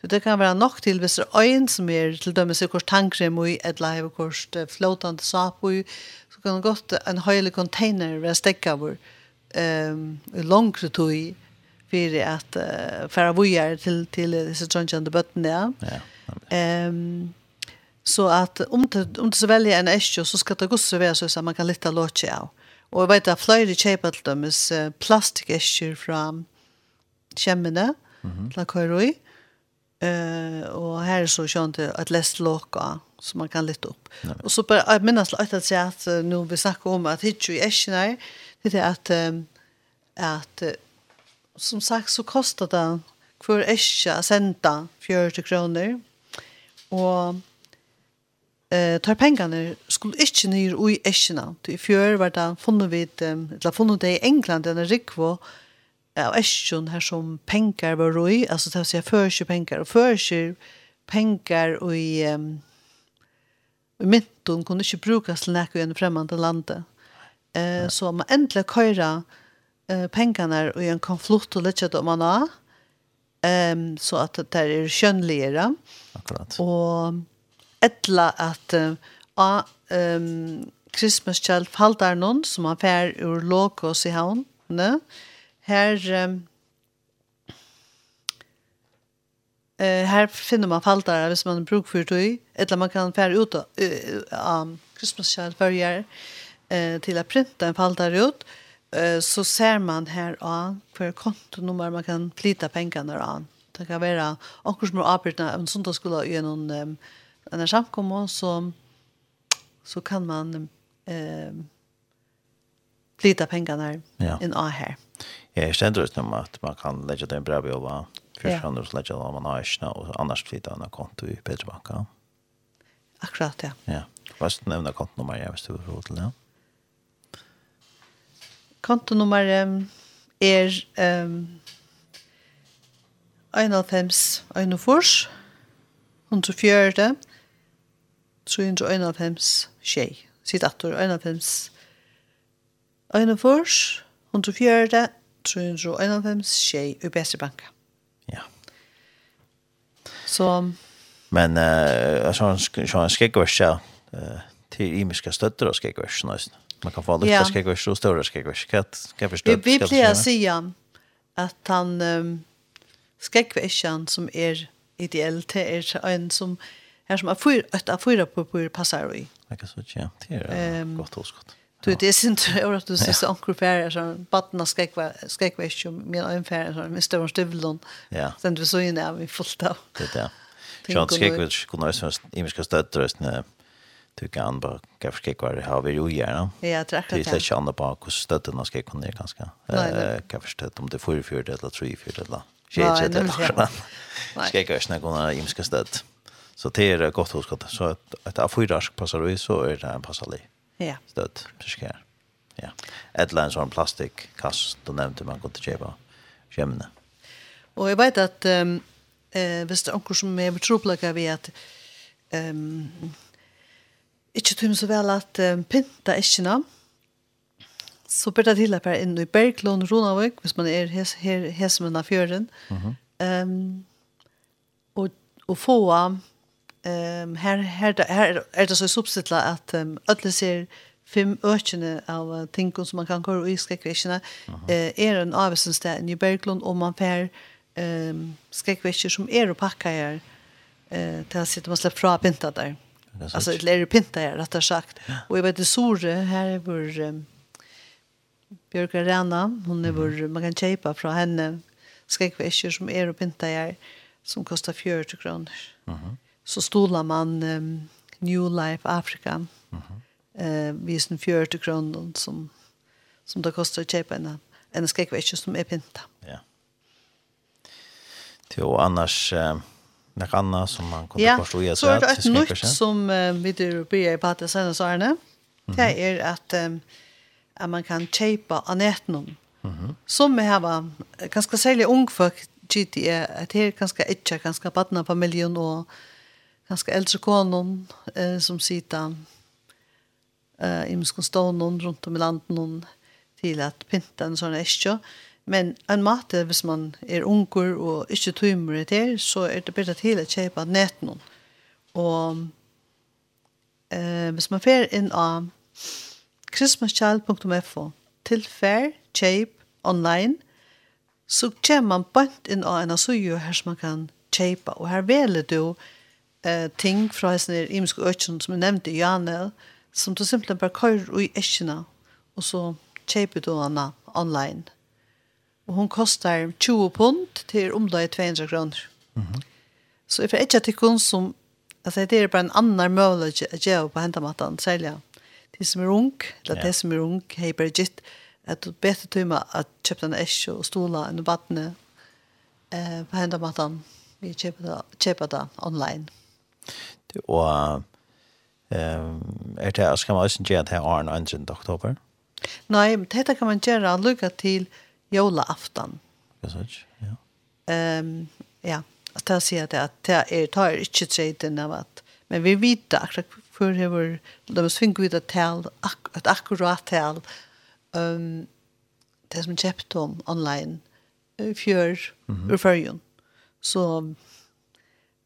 Så det kan vera nok til hvis det er øyn som er til dømes i kors tankrem og i etla hever kors sap kunne gått en høylig container ved stekka vår um, langre tog for at uh, færa vujar til, til disse trondkjende bøttene. Ja. ja um, så at om det, om det så velger en eskjo, så skal det gosse vara så man kan lytte låtje av. Og jeg vet at flere kjøper til dem er plastikkeskjør fra kjemmene mm -hmm. til och Uh, og her er så kjønt at lest låka som man kan lytte opp. Och Og så bare, jeg minnes litt at jeg at nå vi snakker om at hitje i esjen her, det er at, at som sagt så koster det hver esje å sende 40 kroner, og eh tar pengarna skulle inte ner i äschna. Det fjör var där funnet vi eller funnet det i England en rikvo av äschon här som pengar var roi, alltså det vill säga för sig pengar och för sig pengar och i um, mynton kunde inte brukas till näka i en främmande lande. Eh, så man äntligen köra eh, pengarna i en konflikt och lägga dem man har. Um, så att det är könligare. Akkurat. Och ettla att uh, um, Christmas Child Faldarnon som har fär ur Lokos i havn. ne? Här um, Eh här finner man faltar hvis man bruk för det eller man kan färra ut um Christmas child varje eh till att printa en faltar ut eh så ser man här a för kontonummer man kan flytta pengarna då Det kan vara också små arbeten en söndagsskola i en um, en samkomma så så kan man ehm flytta pengarna ja. in här. Ja, jeg stender ut om att man kan lägga den bra bild Først kan du slett om man har ikke og annars flytta en konto i Peterbanka. Akkurat, ja. Ja. Hva er det nevne kontonummer jeg hvis du vil få til det? Kontonummer er um, 91 104 104 391 tjej. Sitt attor 91 104 104 391 tjej i Besserbanka. Så men eh så så en skäggvers ja till imiska stötter och skäggvers nice. Man kan få lite Ja. skäggvers och stora skäggvers. Kan kan förstå. Vi blir säga att han um, skäggversen som är ideell till er en som här som har fyra ett av fyra på på passar i. Jag kan så tjäna. Det är gott och gott. Du det är sent över att du ser så onkel färger så battna skäckva skäckva ju med en färger så med stor stövlon. Ja. Sen du så in där vi fullt av. Det där. Sjön skäckva kunde också imiska stöttröst när du kan bara kanske skäckva det har vi ju gärna. Ja, tack. Det är kända på hur stötterna ska kunna ner ganska. Eh kan förstå om det får för det eller tror för det eller. Shit, det är. Skäckva snägorna imiska stöt. Så det är gott hos gott. Så att att få rask passar vi så är det en passalig. lite. Ja. Stöd, fiskar. Ja. Ettla en plastic plastikkass, då nämnde man kunde köpa kämne. Och jag vet att um, eh, visst också som är betroplaka vi att um, ikke tog så vel at um, pinta eskjena, så bør det til at jeg i Berglund Ronavik, hvis man er hes, her, hesmen av fjøren, mm -hmm. um, og, og få um, her, her, her er det så substitla at um, alle ser fem økene av uh, tingene som man kan køre i skrekkvekkene uh -huh. er en avvisningssted i New Berglund og man får um, skrekkvekker som er og pakker her uh, til å sitte man slipper fra pinta der. Alltså det lär pinta här rättare sagt. Ja. Och jag vet det Sore här är vår um, Björk Arena, hon är vår mm. man kan köpa från henne skräckväskor som är och pinta här som kostar 40 kronor. Mhm så stolar man um, New Life Africa. Mm -hmm. uh, vi sin 40 kroner som, som det kostar att köpa en, en skräckvätje som är pinta. Ja. Jo, annars... Eh, Nek anna som man kunne ja, forstå i et. Ja, så er det et nytt som uh, vi blir i Pater det Mm -hmm. Det er at, um, at man kan kjøpe anetnum. Mm -hmm. Som vi har ganske særlig ung folk gitt i at er ganske ikke, ganske på familien og ganska eldre konen eh, som sitter eh, i muskonstånden runt om i landet till att pynta en sånn eskjø. Men en mat är hvis man är unger och ikke tymmer det det så är det bättre till att köpa näten. Och eh, hvis man får inn av christmaschild.fo tillfär, kjøp, online så kommer man bant in av en asio här som man kan köpa och här veler du eh, ting fra hessene imiske økken som jeg nevnte i Janel, som du simpelthen bare kører i eskene, og så kjøper du henne online. Og hun koster 20 pund til omlaget 200 kroner. Mm -hmm. Så jeg får ikke til kun som, altså det er bare en annen mulighet å gjøre på hentematten, særlig de som er ung, eller yeah. de som er ung, har bare gitt at du bedre tøymer at kjøpte en esk og stola enn vattnet eh, på hentematten. Vi kjøper det, kjøper det online. Mm Og eh, er det, skal man også gjøre det her åren 2. oktober? Nei, dette kan man gjøre lukka til jolaaftan. Ja, sånn, ja. Um, ja, at jeg sier det at det er, tar ikke treten av at, men vi vet akkurat for hever, de svinger ut et tal, ak, et akkurat tal, um, det som kjøpte om online, fjør, mm -hmm. ur førjen. Så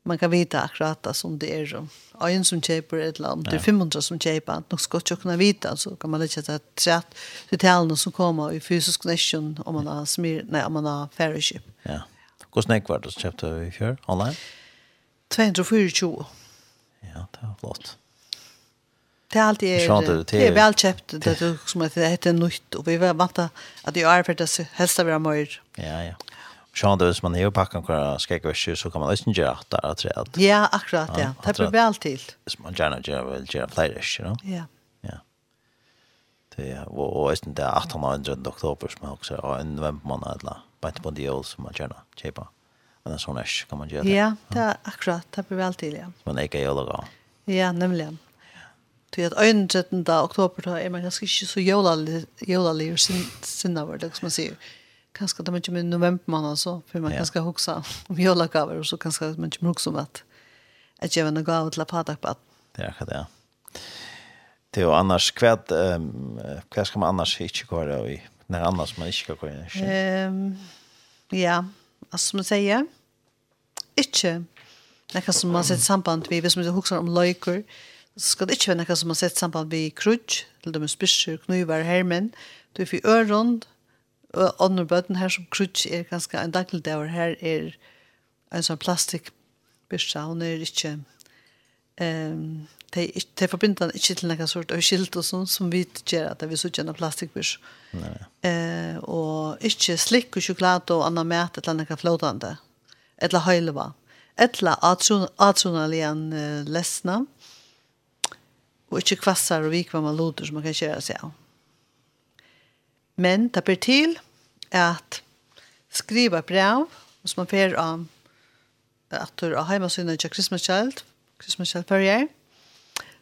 man kan vita akkurat det som det är. Och en som köper ett land, det är 500 som köper, nog ska jag kunna vita, så kan man lägga ett trätt till talen som kommer i fysisk connection om man har, smir, nej, om man har fellowship Ja. Hur snäck var det som köpte vi för online? 224. Ja, det var flott. Det är alltid är, det är väl köpt det är som att det heter nytt och vi väntar att det är för det helst vara mer. Ja, ja. Sean hvis man är packan hver ska så kan man lyssna göra där att det. Ja, akkurat ja. Det blir väl till. Hvis man gjerne gjør, vil gjøre flere you no? Ja. Ja. Det är og hvis det er 800 oktober som er også, og en november månad alla. Bara på de år, som man gärna chepa. Men en sånn här kan man gjøre det. Ja, det är akkurat. Det blir väl till ja. Man är ju det Ja, nämligen. Til at 13. oktober da er man ganske ikke så jolalig, jolalig sin, sinna vår, det som man sier kanske de inte med november månad så för man ja. kanske huxa om jolagaver och så kanske man inte huxa om att att ge en gåva till patak på. Ja, det. Det och annars kvad ehm vad ska man annars inte göra i när annars man inte ska gå in. Ehm ja, alltså man säger inte Nekka som man sett samband vi, hvis man huksar om løyker, så ska det inte vara något som man sett samband vi krutch till de spyrsur, knuvar, hermen, du er for öron, Og andre bøten her som krutsk er ganske en daglig där her er en sånn plastikbyrsta, hun er ikke, um, de, de forbinder den ikke til noen sort av skilt og sånn, som vi gjør at vi så en plastikbyrst. Uh, og ikke slikk og sjokolade og annan mat, eller annet flåtande, eller høyleva, et eller atronalien uh, lesna, og ikke kvassar og vikva man loder som man kan kjøre seg av. Men det blir til at skriva brev, og som man får av at du har heimasynet til Christmas Child, Christmas Child per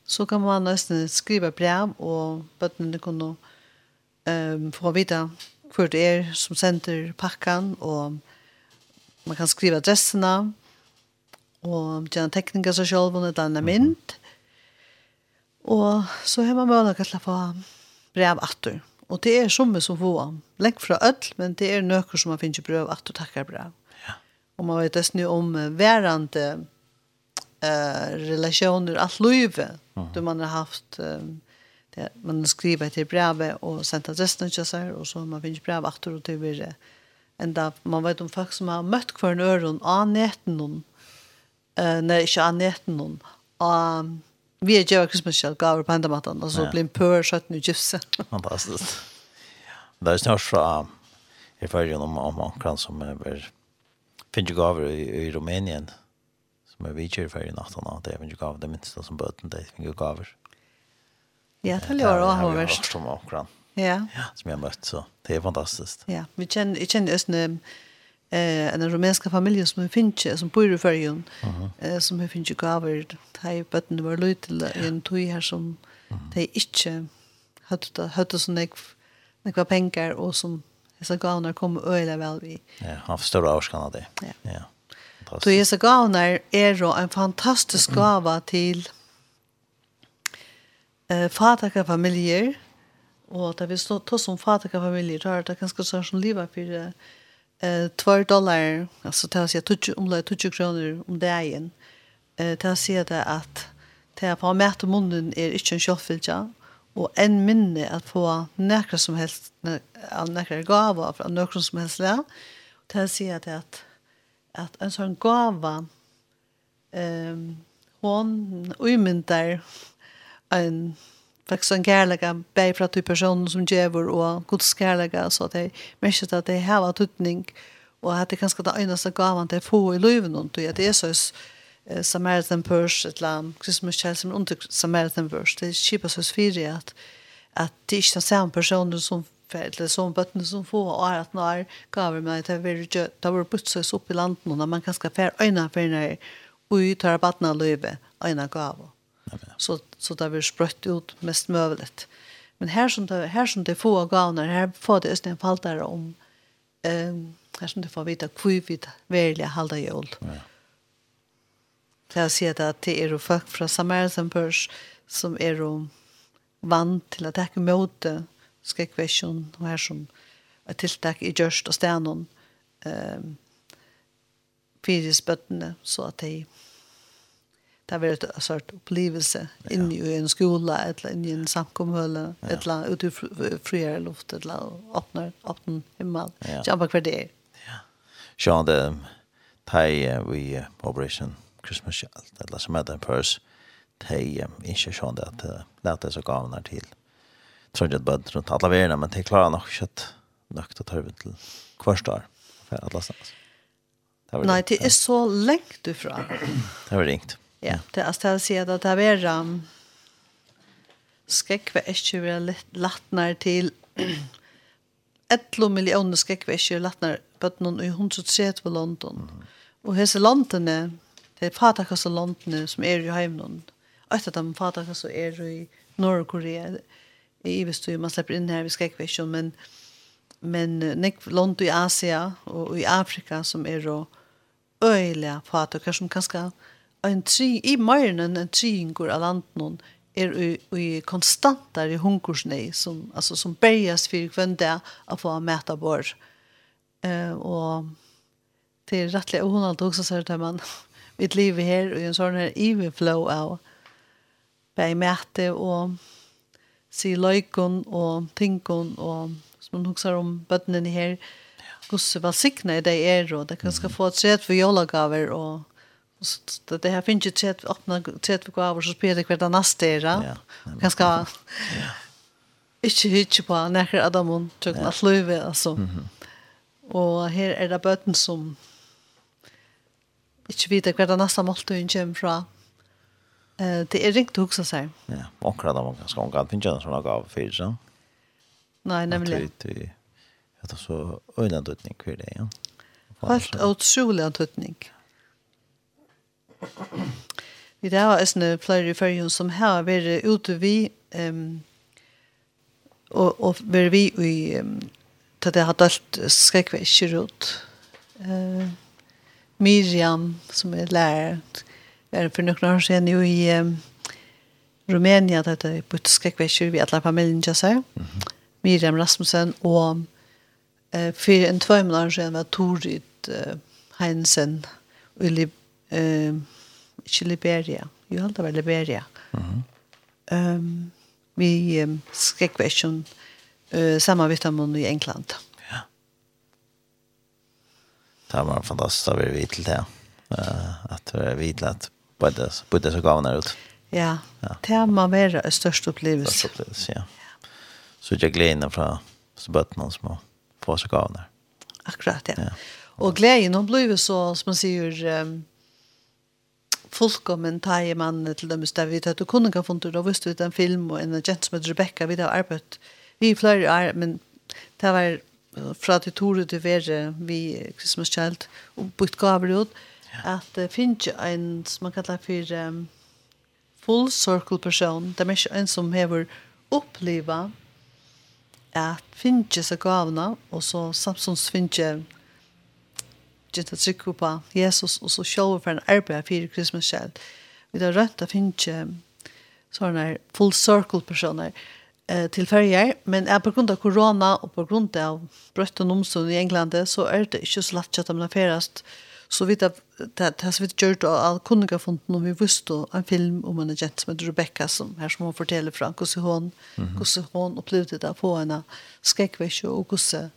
så kan man nesten skriva brev, og bøttene kan nå um, få vite hvor det er som sender pakken, og man kan skriva adressene, og gjennom tekninger seg selv, og det er mynd. Og så har man mulighet til å få brev atter. Mm Og det er som som få. Lengt fra ødel, men det er nøkker som man finner brøv at du takkar bra. Ja. Og man vet nesten jo om værende eh, relationer, alt løyve, uh -huh. man har haft um, det, man skriver til brevet og sendt adressen til seg, og så man finner brev at du til blir enda man vet om folk som har møtt hver en øren av neten noen, eh, nei, ikke av neten noen, um, vi är ju Christmas shell gav på andra matan, och så blir en pör så nu gifse. Fantastiskt. Det er snart fra i färgen om om ankran som er ber, finner gaver i Rumänien som er vidtjør för i natten att det finns finner gaver, det minsta som bøten, det finner gaver. Ja, det lär jag ha värst. Som ankran. Ja. Ja, som jeg har møtt, så det er fantastiskt. Ja, vi känner jag känner just eh en rumänska familj som vi finns som bor i Färjön eh som vi finns gaver tai button var lite en tui här som de inte hade hade sån nek några pengar och som dessa gavnar kom öle väl vi. Ja, han förstår avskan det. Ja. Ja. Så dessa gavnar är då en fantastisk gava till eh fattiga familjer och att vi står som fattiga familjer har det ganska sån liva för eh 2 dollar alltså det har om det 20 kronor om dagen eh det har det att det har på mätt om munnen är inte en självfilja och en minne att få några som helst av några gåva från någon som helst där det har sett att att en sån gåva ehm hon uymyndar en faktiskt en kärlega bär för att du personen som djävor och Guds kärlega så att det märker att det har var tutning och att det kanske det enda gavan det få i livet och det är så Samaritan Purse ett lam Christmas Child som under Samaritan Purse det skipas så fyra att att det är den samma personen som eller som bøttene som får, og er at når gaver meg til å da var butses opp i landet når man kan skaffer øyne for når og tar bøttene løyve øyne gaver Så, så där vi sprött ut mest möjligt. Men här som det, här som det får gavner, här får det østene faltere om ehm här som det får vita hvor vi velger halda jul. Ja. Det ser å att det är jo folk från Samaritanbørs som är jo vant til at det ikke møte skrekvesjon og her som er tiltak i gjørst og stenon um, fyringsbøttene så at de det har vært en sort upplevelse ja. inne i en skola eller inne i en samkomhöle ja. eller ute i friare luft eller öppnar åpner himmel. Ja. Kjempe hver det er. Ja. Sjån, det tej vi operation Christmas Child eller som heter Purse tej inte så det att lätta så gavnar till. Tror bød rundt alle runt alla vägarna men det klarar nog nok nökt å ta til till kvarstar för alle stans. Nei, det er så lengt du fra. Det var ringt. Ja, det er stedet å si at det er um, skrekve ikke være lattner til 11 millioner skrekve ikke lattner på noen i 130 på London. Mm. Og hese landene, det er fatakas og landene som er i heimen. Etter dem de fatakas og er i Norge-Korea, i Ivestu, man slipper inn her vi skrekve ikke, men men nek land i Asia og i Afrika som er og øyla fatakar som kanskje en tri, i meiren en triingur av landen er i konstantar i hunkursnei som, altså, som bergas för hvem det å få mäta bor. Eh, og det er rettelig ohonalt också sier att man mitt liv her og en sån här even overflow av bei mæte og si løykon og tinkon og som man husker om bøttene her, hvordan velsikne det er, og det kan skal få et tredje for jolagaver og Så det här finns ju trätt öppna trätt vi går så spelar det kvar nästa era. Ganska Ja. Inte hitch på när Adamon tog att löva alltså. Mhm. Och här är det bötten som inte vet kvar det nästa måltiden kommer fra. Eh det är riktigt också så här. Ja, och kvar där man ganska gång kan finna såna gav för så. Nej, nämligen. Det är det så öjlandutning kvar det, ja. Helt otroligt antutning. Ja. Vi det var en flere i fyrjun som her vært ute vi um, og, og vært vi i um, til det har dølt skrekve ikke ut. Uh, Miriam som er lærer er for noen år siden jo i um, Rumænia det er på skrekve ikke vi alle familien til seg. Miriam Rasmussen og uh, for en tvøymler siden var Torit uh, Heinsen og i eh, ikke Liberia. Jo, alt var Liberia. Mm -hmm. um, vi um, skrek versjon uh, samarbeidet med i England. Ja. Det var fantastisk å være vidt til det. Uh, at du er vidt til at bodde så gavner ut. Ja, det må være en størst opplevelse. Størst opplevelse, ja. Så jeg gleder fra så bøtt noen som får så gavner. Akkurat, ja. ja. Og gleden, hun blir så, som man sier, um, fullkommen ta i mann til dem der vi tatt og kunne kan funnet og visste ut en film og en agent som heter Rebecca vi har arbeidt vi i flere men det var fra til Tore til Vere vi Christmas Child og bytt gaver ut at det finnes en som man kallar for um, full circle person. Det er ikke en som har oppleva at finnes seg gavna og så samsons finnes ikke til å trykke på Jesus, og så sjølver for en arbeid for Kristus selv. Vi har rønt å finne sånne full circle-personer eh, til ferger, men er på grunn av korona og på grunn av brøtt og nomstånd i England, så er det ikke så lett at de ferest. Så vidt at det har vi gjort av kunniga funnet når vi visste en film om en agent som heter Rebecca, som her som hun forteller fra, hvordan hun, mm -hmm. hvordan hun opplevde det på henne skrekkvekk, og hvordan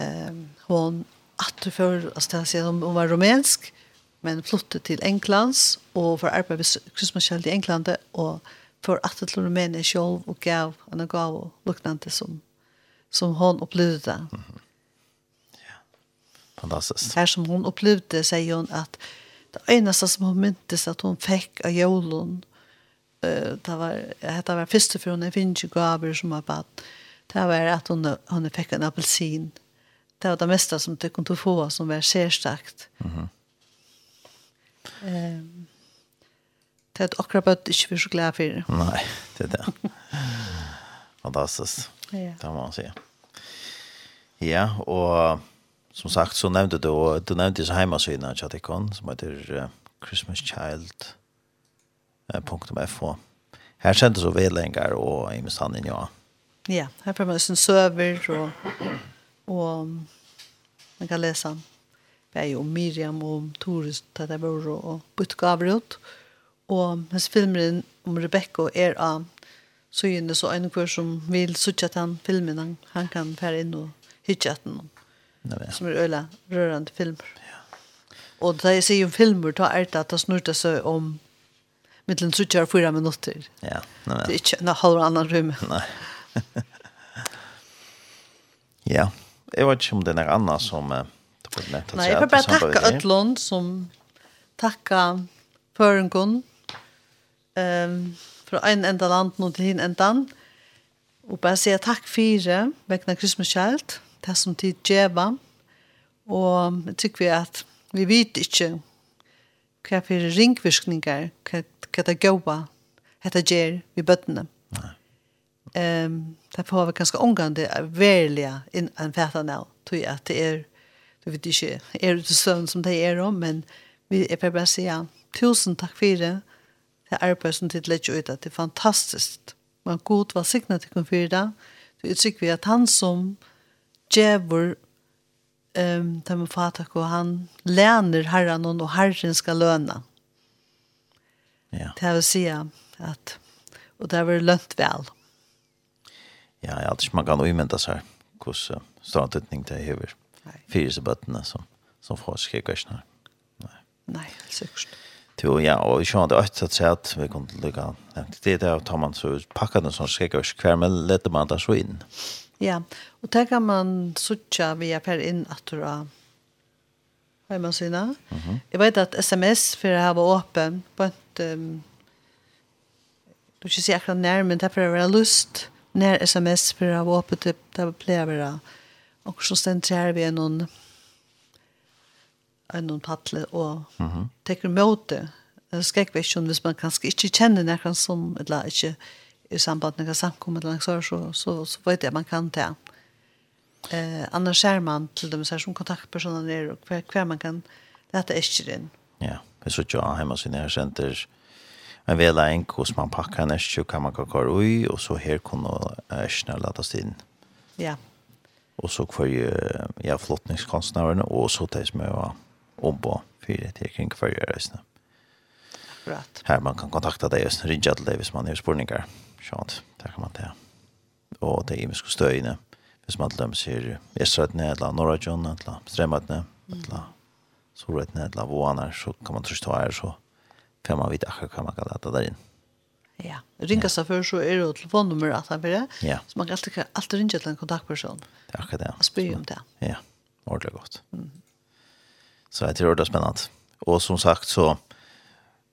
eh, hun at for, altså det sier hun var rumensk, men flyttet til Englands, og for arbeid med Kristmasskjell i England, og for at til Rumænien selv, og gav, henne gav og luknande som, som hun opplevde det. Mm -hmm. ja. Fantastisk. Her som hun opplevde, sier hun at det eneste som hun myntes at hon fikk av jorden, uh, det var, det var første for hun, jeg finner ikke gaver som var bad, det var at hun, hun fikk en appelsin, det var det mesta som det kunde få som var særstakt. Mm -hmm. um, det är akkurat bara ikke inte vi så glad for. det. Det är det. Fantastisk. Ja. Det må man si. Ja, och som sagt så nämnde du, og du nämnde så hemmasidan av Chatikon, som heter uh, christmaschild.fo. Här kändes så vedlengar og och i misstanden, ja. Ja, här får man sin söver och Og man kan lese det er jo Miriam og om Torus, Tata Boro og gaver ut. Og hans filmen om Rebecca er av søgjende, så en kvar som vil søtja til han filmen, han, han kan fære inn og hytja til noen. Som er øyla rørende filmer. Ja. Og da jeg sier om filmer, da er det at det snurte seg om mittelen søtja og fyra minutter. Ja, nei, Det er ikke en halv annan rum. Nei. ja jeg vet ikke om det er något annat som uh, du borde nevnt. att Nej, jag får bara tacka Ötlund som tacka Förengon um, fra en enda land nå til en enda Og bare sier takk fire det väckna Christmas Child det som tid djeva Og jeg tykker vi at vi vet ikke hva for ringvirkningar hva hva det gåa hva det gjør vi bøttene ehm derfor har vi ganska omgang välja in en fætan av, tror jag det är du vet inte är det sån som det är om, men vi är bare bara säga tusen tack för det, det är arbeid som tid ut, att det är fantastiskt Man god var signat till kun det, så uttrykker vi att han som djever, ehm det med fatak, og han lärner herran och herren ska löna Ja. Det vill säga att och det var lönt väl ja, jeg hadde ikke man kan umynda omvända så här tøtning det till över. fire så bøttene som som får ske kväsnar. Nej. Nej, säkert. Jo, ja, og jeg skjønner det øyne at seg at vi kunne lykke nevnt det der, og tar man så pakket den sånn skrekkers hver, men leter man det så inn. Ja, og det kan man sutja via per inn at du har hjemmesina. Mm -hmm. Jeg vet at sms for det her var åpen, på et, um, du kan ikke si akkurat nær, men det er for å være lyst, när sms för av öppet typ där plever och så centrerar vi någon en paddle och mm -hmm. tekker møte skrekvisjon hvis man kanskje ikke kjenner noen som eller ikke i samband med samkommet eller så, så, så, så vet jeg man kan det. Eh, annars er man til dem som kontaktpersoner er og hver, hver man kan lete ikke inn. Ja, vi så ikke hjemme sin her senter en vel en hos man pakker en eskje, kan man kakker ui, og så her kunne eskjene lattes inn. Ja. Og så for ja, flottningskonstnærene, og så det som jeg var om på fire til kring for gjørelsene. Akkurat. Her man kan kontakta deg, og rinja til deg hvis man er spurningar. Sånt, der kan man ta. Og det er imiske støyene, hvis man til dem sier Esratne, eller Norrajon, eller Strematne, eller Sorretne, eller Våanar, så kan man trus ta her, så kan man vite akkurat hva man kan lete der inn. Ja, ringa seg før så er det telefonnummer at han blir ja. så man kan alltid, alltid ringe til en kontaktperson. Det er akkurat det. Og spyr om det. Ja, ordentlig godt. Mm. Så jeg tror det er spennende. Og som sagt så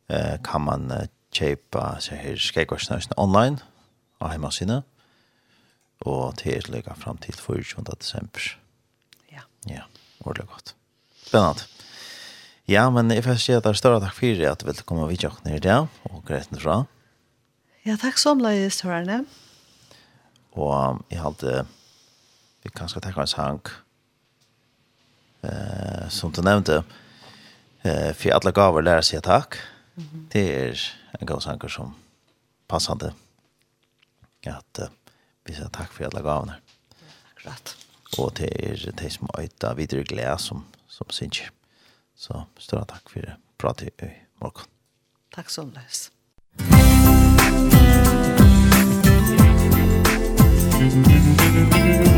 eh, kan man eh, kjøpe seg her skreikvarsnøysen online av hjemmesiden og til lykke frem til 24. desember. Ja. Ja, ordentlig godt. Spennende. Ja, men jeg får si at det er større takk for at du vil komme vidt jokken ned i dag, og greit fra. Ja, takk så mye, hørerne. Og jeg hadde, vi kan skal takke en sang, eh, som du nevnte, eh, for alle gaver lærer seg takk. Mm -hmm. Det er en god sanger som passande at uh, vi sier takk for alle gavene. Ja, akkurat. Og det er de som øyta videre glede som, som synes. Så stora tack för pratet i morgon. Tack så mycket. Thank you.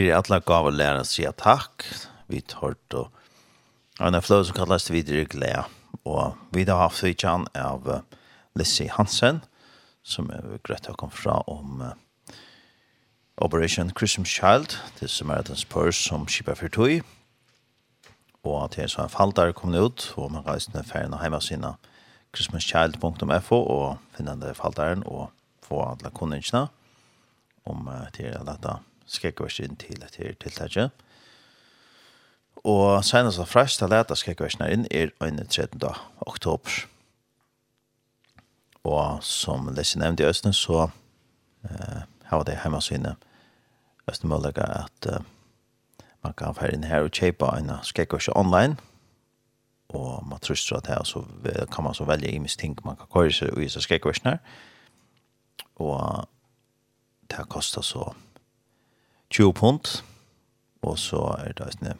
Fyrir alla gav læreren sier takk. Vi tørt og en av fløy som kalles videre glede. Og vi har haft vidtjen av Lissi Hansen, som er greit å komme fra om uh, Operation Christmas Child, det som er som skipper for tog. Og at det er så en fall der kom ut, og man kan ner ferien og hjemme sine christmaschild.fo og finne den falltaren og få alle kundene om uh, til skal jeg inn til et her tiltaket. Og senest og frest til leta skal jeg inn er 13. oktober. Og som Lise nevnte i Østene, så eh, har det hjemme sine Østene mulighet at eh, man kan være inn her og kjøpe en skrekkvers online. Og man tror at her så kan man så velge i ting man kan køre seg i skrekkversene. Og det koster så 20 pund, og så er det en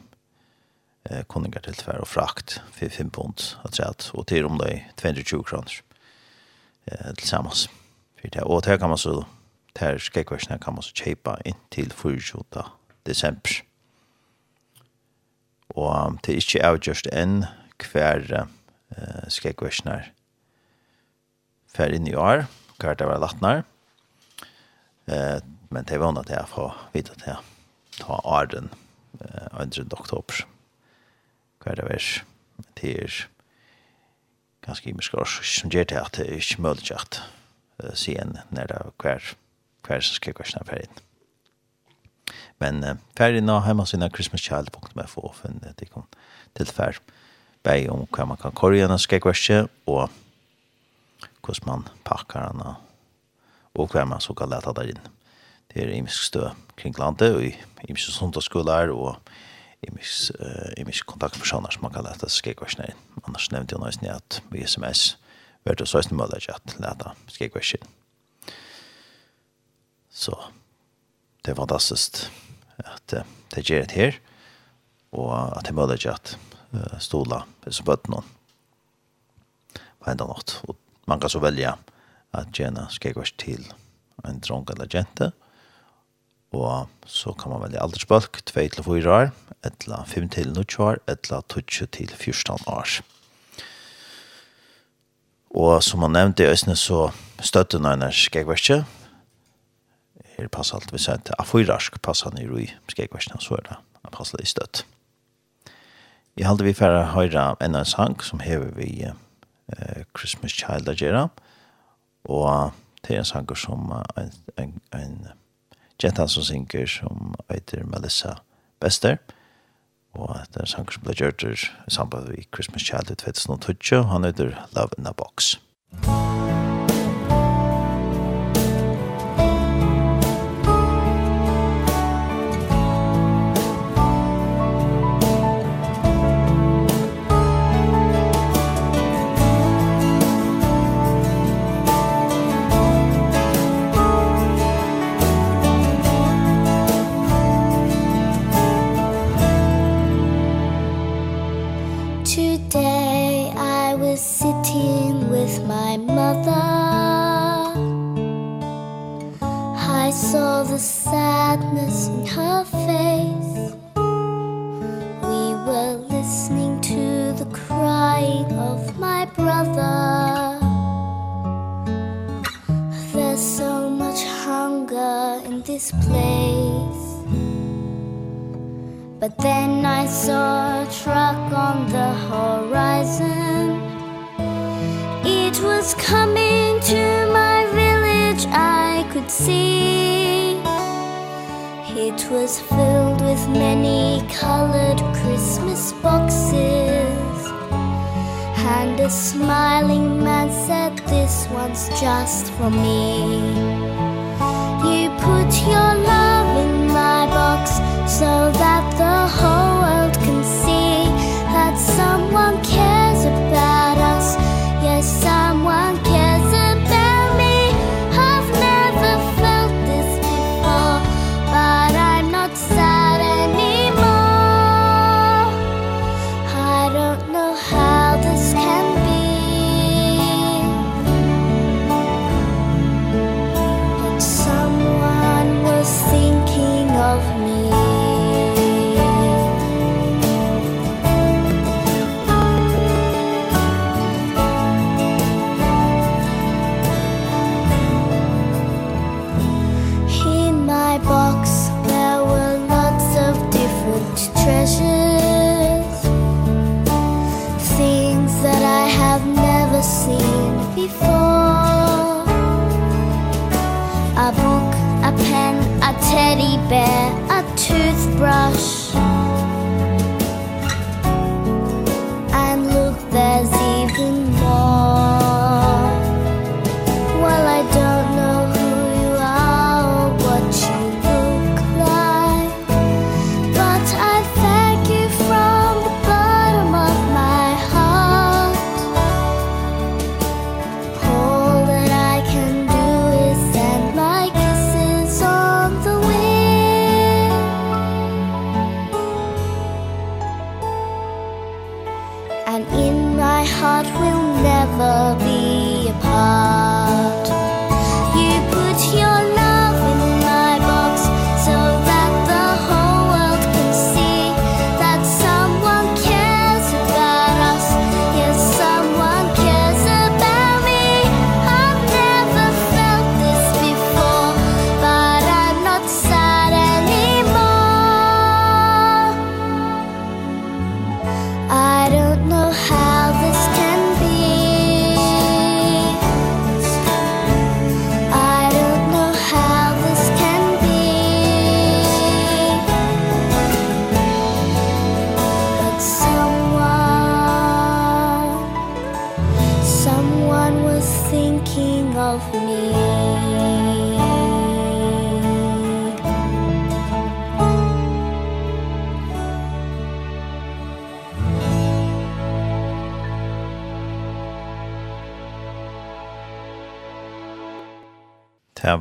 eh, kunningar til tvær og frakt for 5 pund, og tredje, og til om det er 220 kroner eh, til sammen. Og det kan man så, det her skrekkversene kan man så kjøpe inntil 24. desember. Og det er ikke avgjørst enn hver eh, skrekkversene fer inn i år, hver det var latnar. Eh, men det var något jag får vita att jag ta arden eh, under oktober hver det vers det er ganske imisk års som gjør det at det er ikke mulig at uh, en når det er hver hver som skal kvarsna ferien men uh, ferien har hjemme sina christmaschild.fo for det kom til fer bei om hva man kan korre gjennom skal og hvordan man pakker den, og hva man så kan lete der inne det er imisk stø kring landet, og imisk sundagsskolar, og imisk, uh, imisk kontaktpersoner som man kan lete skikvarsene inn. Annars nevnte jeg nøysen at vi sms vært det søsne mulig ikke at lete skikvarsene inn. Så det er fantastisk at uh, det gjør det her, og at det møller ikke at uh, stola som bøtt noen på enda nått. Og man kan så velge at gjerne skrekvars til en dronk eller jente, og og så kan man velge aldersbølg 2 til 4 år, etla 5 til 9 år, etla 12 til 14 år. Og som man nevnte i Østene, så støtte nøyne skjegverkje. Her passer alt vi sier til A4-arsk passer han i roi skjegverkje, så er det han passer i støtt. Jeg halte vi for å høre en av sang som hever vi uh, Christmas Child å gjøre, og det er en sang som uh, en, en, en Jenta som synger som heter Melissa Bester. Og det er en sanger som ble gjørt i samband med Christmas Child i 2012. Han heter Love in a Box. Musikk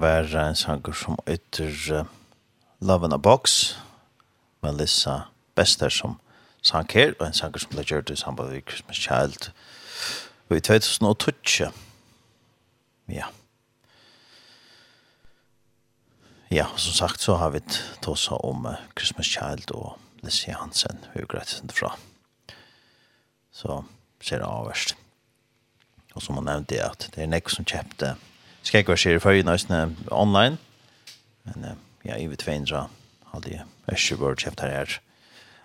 var en sanger som ytter uh, Love in a Box, Melissa Bester som sang her, og en sanger som ble gjørt i samband med Christmas Child, og i 2012. Ja. Ja, som sagt så har vi tåsa om uh, Christmas Child og Lissi Hansen, hun greit fra. Så ser det avverst. Og som man nevnte at det er nek som kjøpte uh, skal ikke være skjer i føyene online. Men ja, i vet veien så har de ikke vært kjeft her her.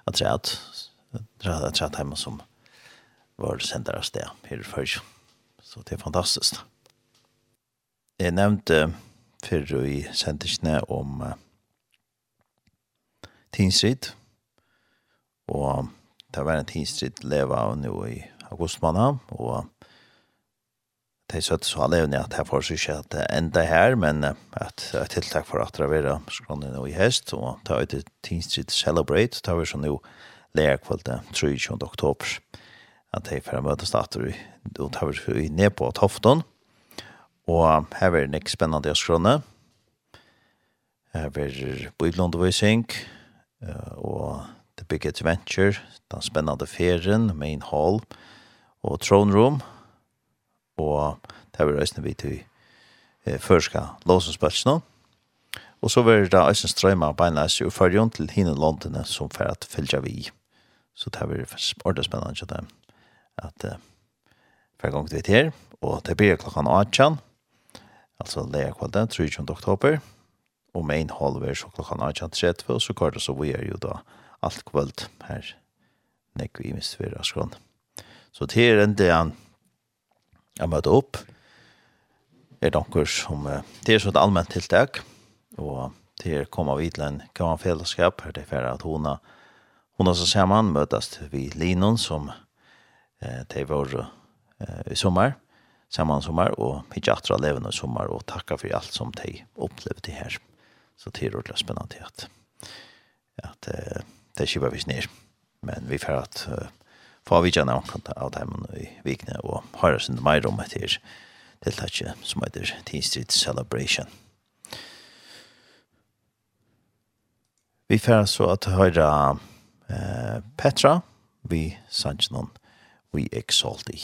At det at jeg er at hjemme som var sender av sted her i føyene. Så det er fantastisk. Jeg nevnte før i sendelsene om uh, tinsrid. Og det var en tinsrid leva av nå i augustmåneden. Og de søtte så alle evne at jeg får ikke at det enda her, men at jeg tiltak for at det er skrånne nå i høst, og ta ut til Teen Street Celebrate, ta vi så nå lærkvalgte 23. oktober, at jeg får møte stater i, og ta vi ned på Tofton, og her er det ikke spennende å skrånne, her er bøyblondevising, og The Big Adventure, den spennende ferien, Main Hall, og Throne Room, og det var reisende vi til eh, førska låsensbøtsene. Og så var det da Øysen Strøyma og Beinleis og førjon til hinne landene som for at fylgja vi. Så det var ordentlig spennende at, at uh, for gang til vi til her, og det blir klokkan 18, altså leia kvalde, 23. oktober, og main hall var så klokkan 18.30, og så går det så vi er jo da alt kvöld her, nekvi i mistvira skrån. Så til er en del jeg møter opp. Det er noen som, det er sånn allmenn tiltak, og det er kommet vidt til en gammel fellesskap, det er for at hun har Hon har så samman mötas vi Linon som eh det var eh, i sommar samman sommar och mycket attra levande sommar och tacka för allt som de upplevde här. Så det är roligt spännande att att eh, det skivar vi ner. Men vi får att eh, få vi kjenne omkant av dem i vikene og høyre sin mer om etter deltaket som heter Teen Street Celebration. Vi får så at høyre eh, Petra vi sannsjonen vi exalt i.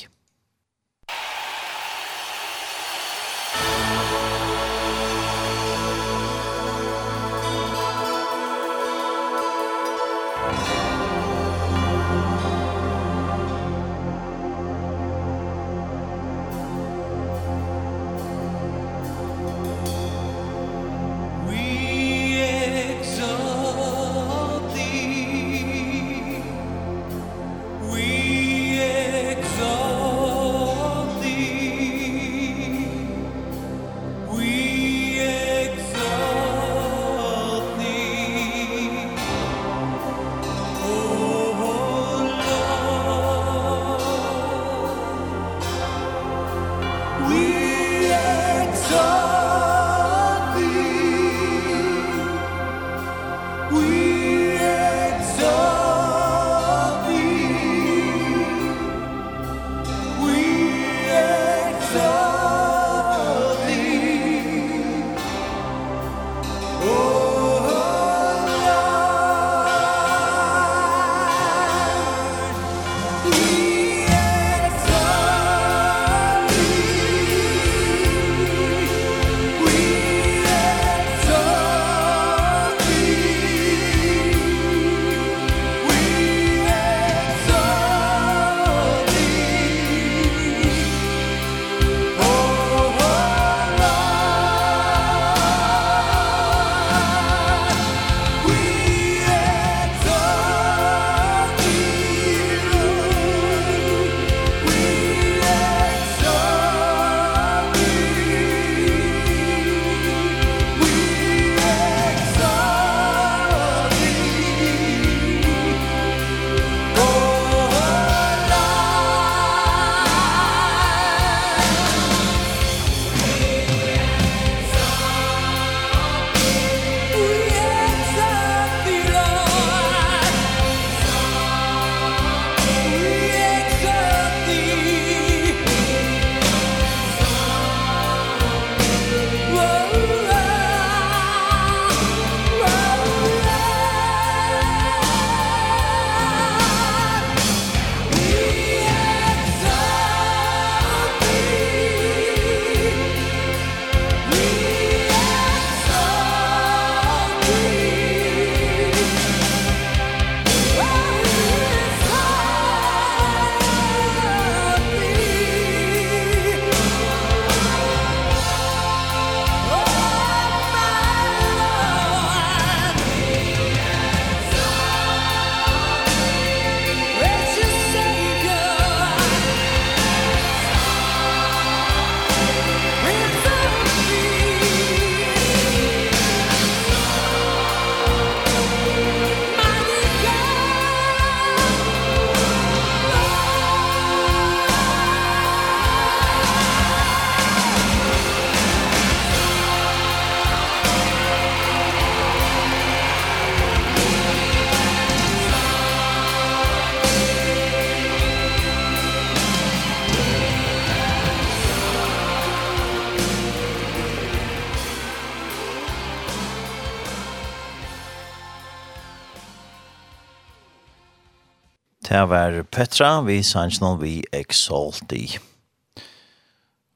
Det var Petra, vi sanns noen vi exalti.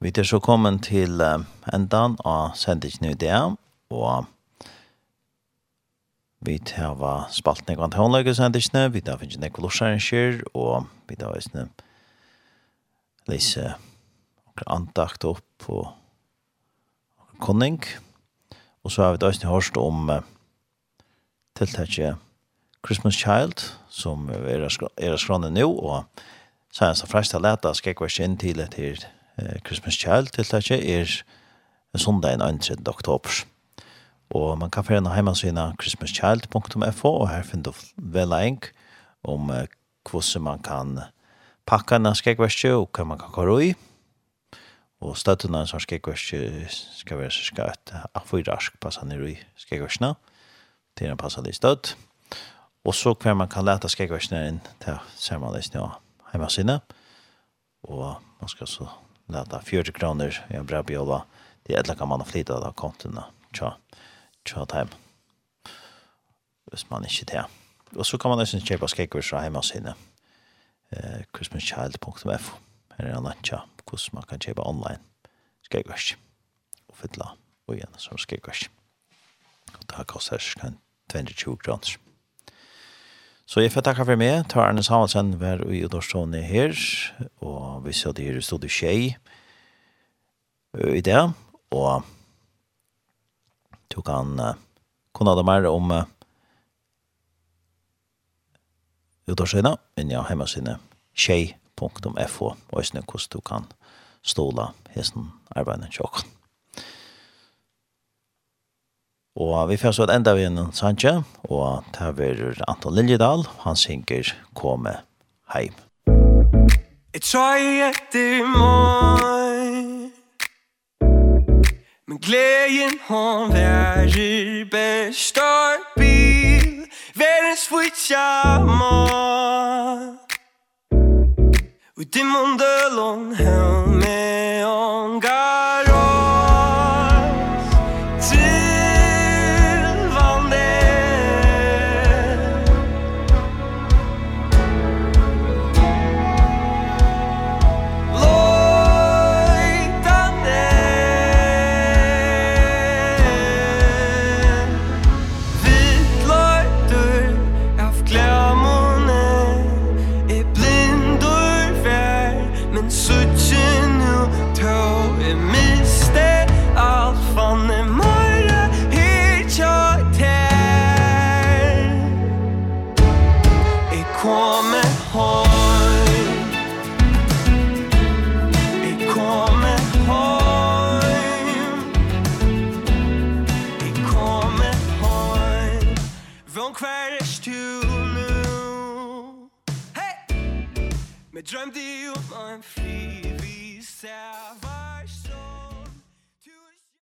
Vi er så kommet til endan av sendingen i det, og vi tar var spalt nekvann til håndløyga sendingene, vi tar finnes nekvann lorsarrangjer, og vi tar visne lese andakt opp på konning, og så har vi da visne hørst om tiltakje Christmas Child, som er, er skrannet nå, og så senast og fremst har lett at skal ikke inn til et her Christmas Child til det ikke er sondagen 31. oktober. Og man kan fjerne hjemmesina christmaschild.fo, og her finner du vel en om eh, hvordan man kan pakke en skrekkverstje og hva man kan gå i. Og støttene som sånn skal være så skal et A4-arsk ned i skrekkverstjene. til den passer litt støtt. Og så hver man kan lete skrekversene inn til sermalesene og hjemme sine. Og man skal så leta 40 kroner i en bra bjøla. Det er etter kan man flytta av kontene. Tja, tja time. Hvis man ikke det. Og så kan man nesten kjøpe skrekvers fra hjemme sine. Eh, christmaschild.f Her er en lantja hvordan man kan kjøpe online skrekvers. Og fylla og igjen som skrekvers. Og det har kostet 22 kroner. Så jeg får takke for meg. Ta Arne Samuelsen var i Udorsone her, og vi ser det her i Stodde Tjei i det, og du kan uh, kunne ha det mer om uh, Udorsone, men ja, hjemme sine tjei.fo, og jeg snu hvordan du kan ståle hesten arbeidene tjokken. Og vi får så et enda vi en sanje, og det er Anton Liljedal, han synger «Kome heim». Jeg i etter meg Men gleden hon værer og bil Verens fwytja ma Udim ondel on helme on gai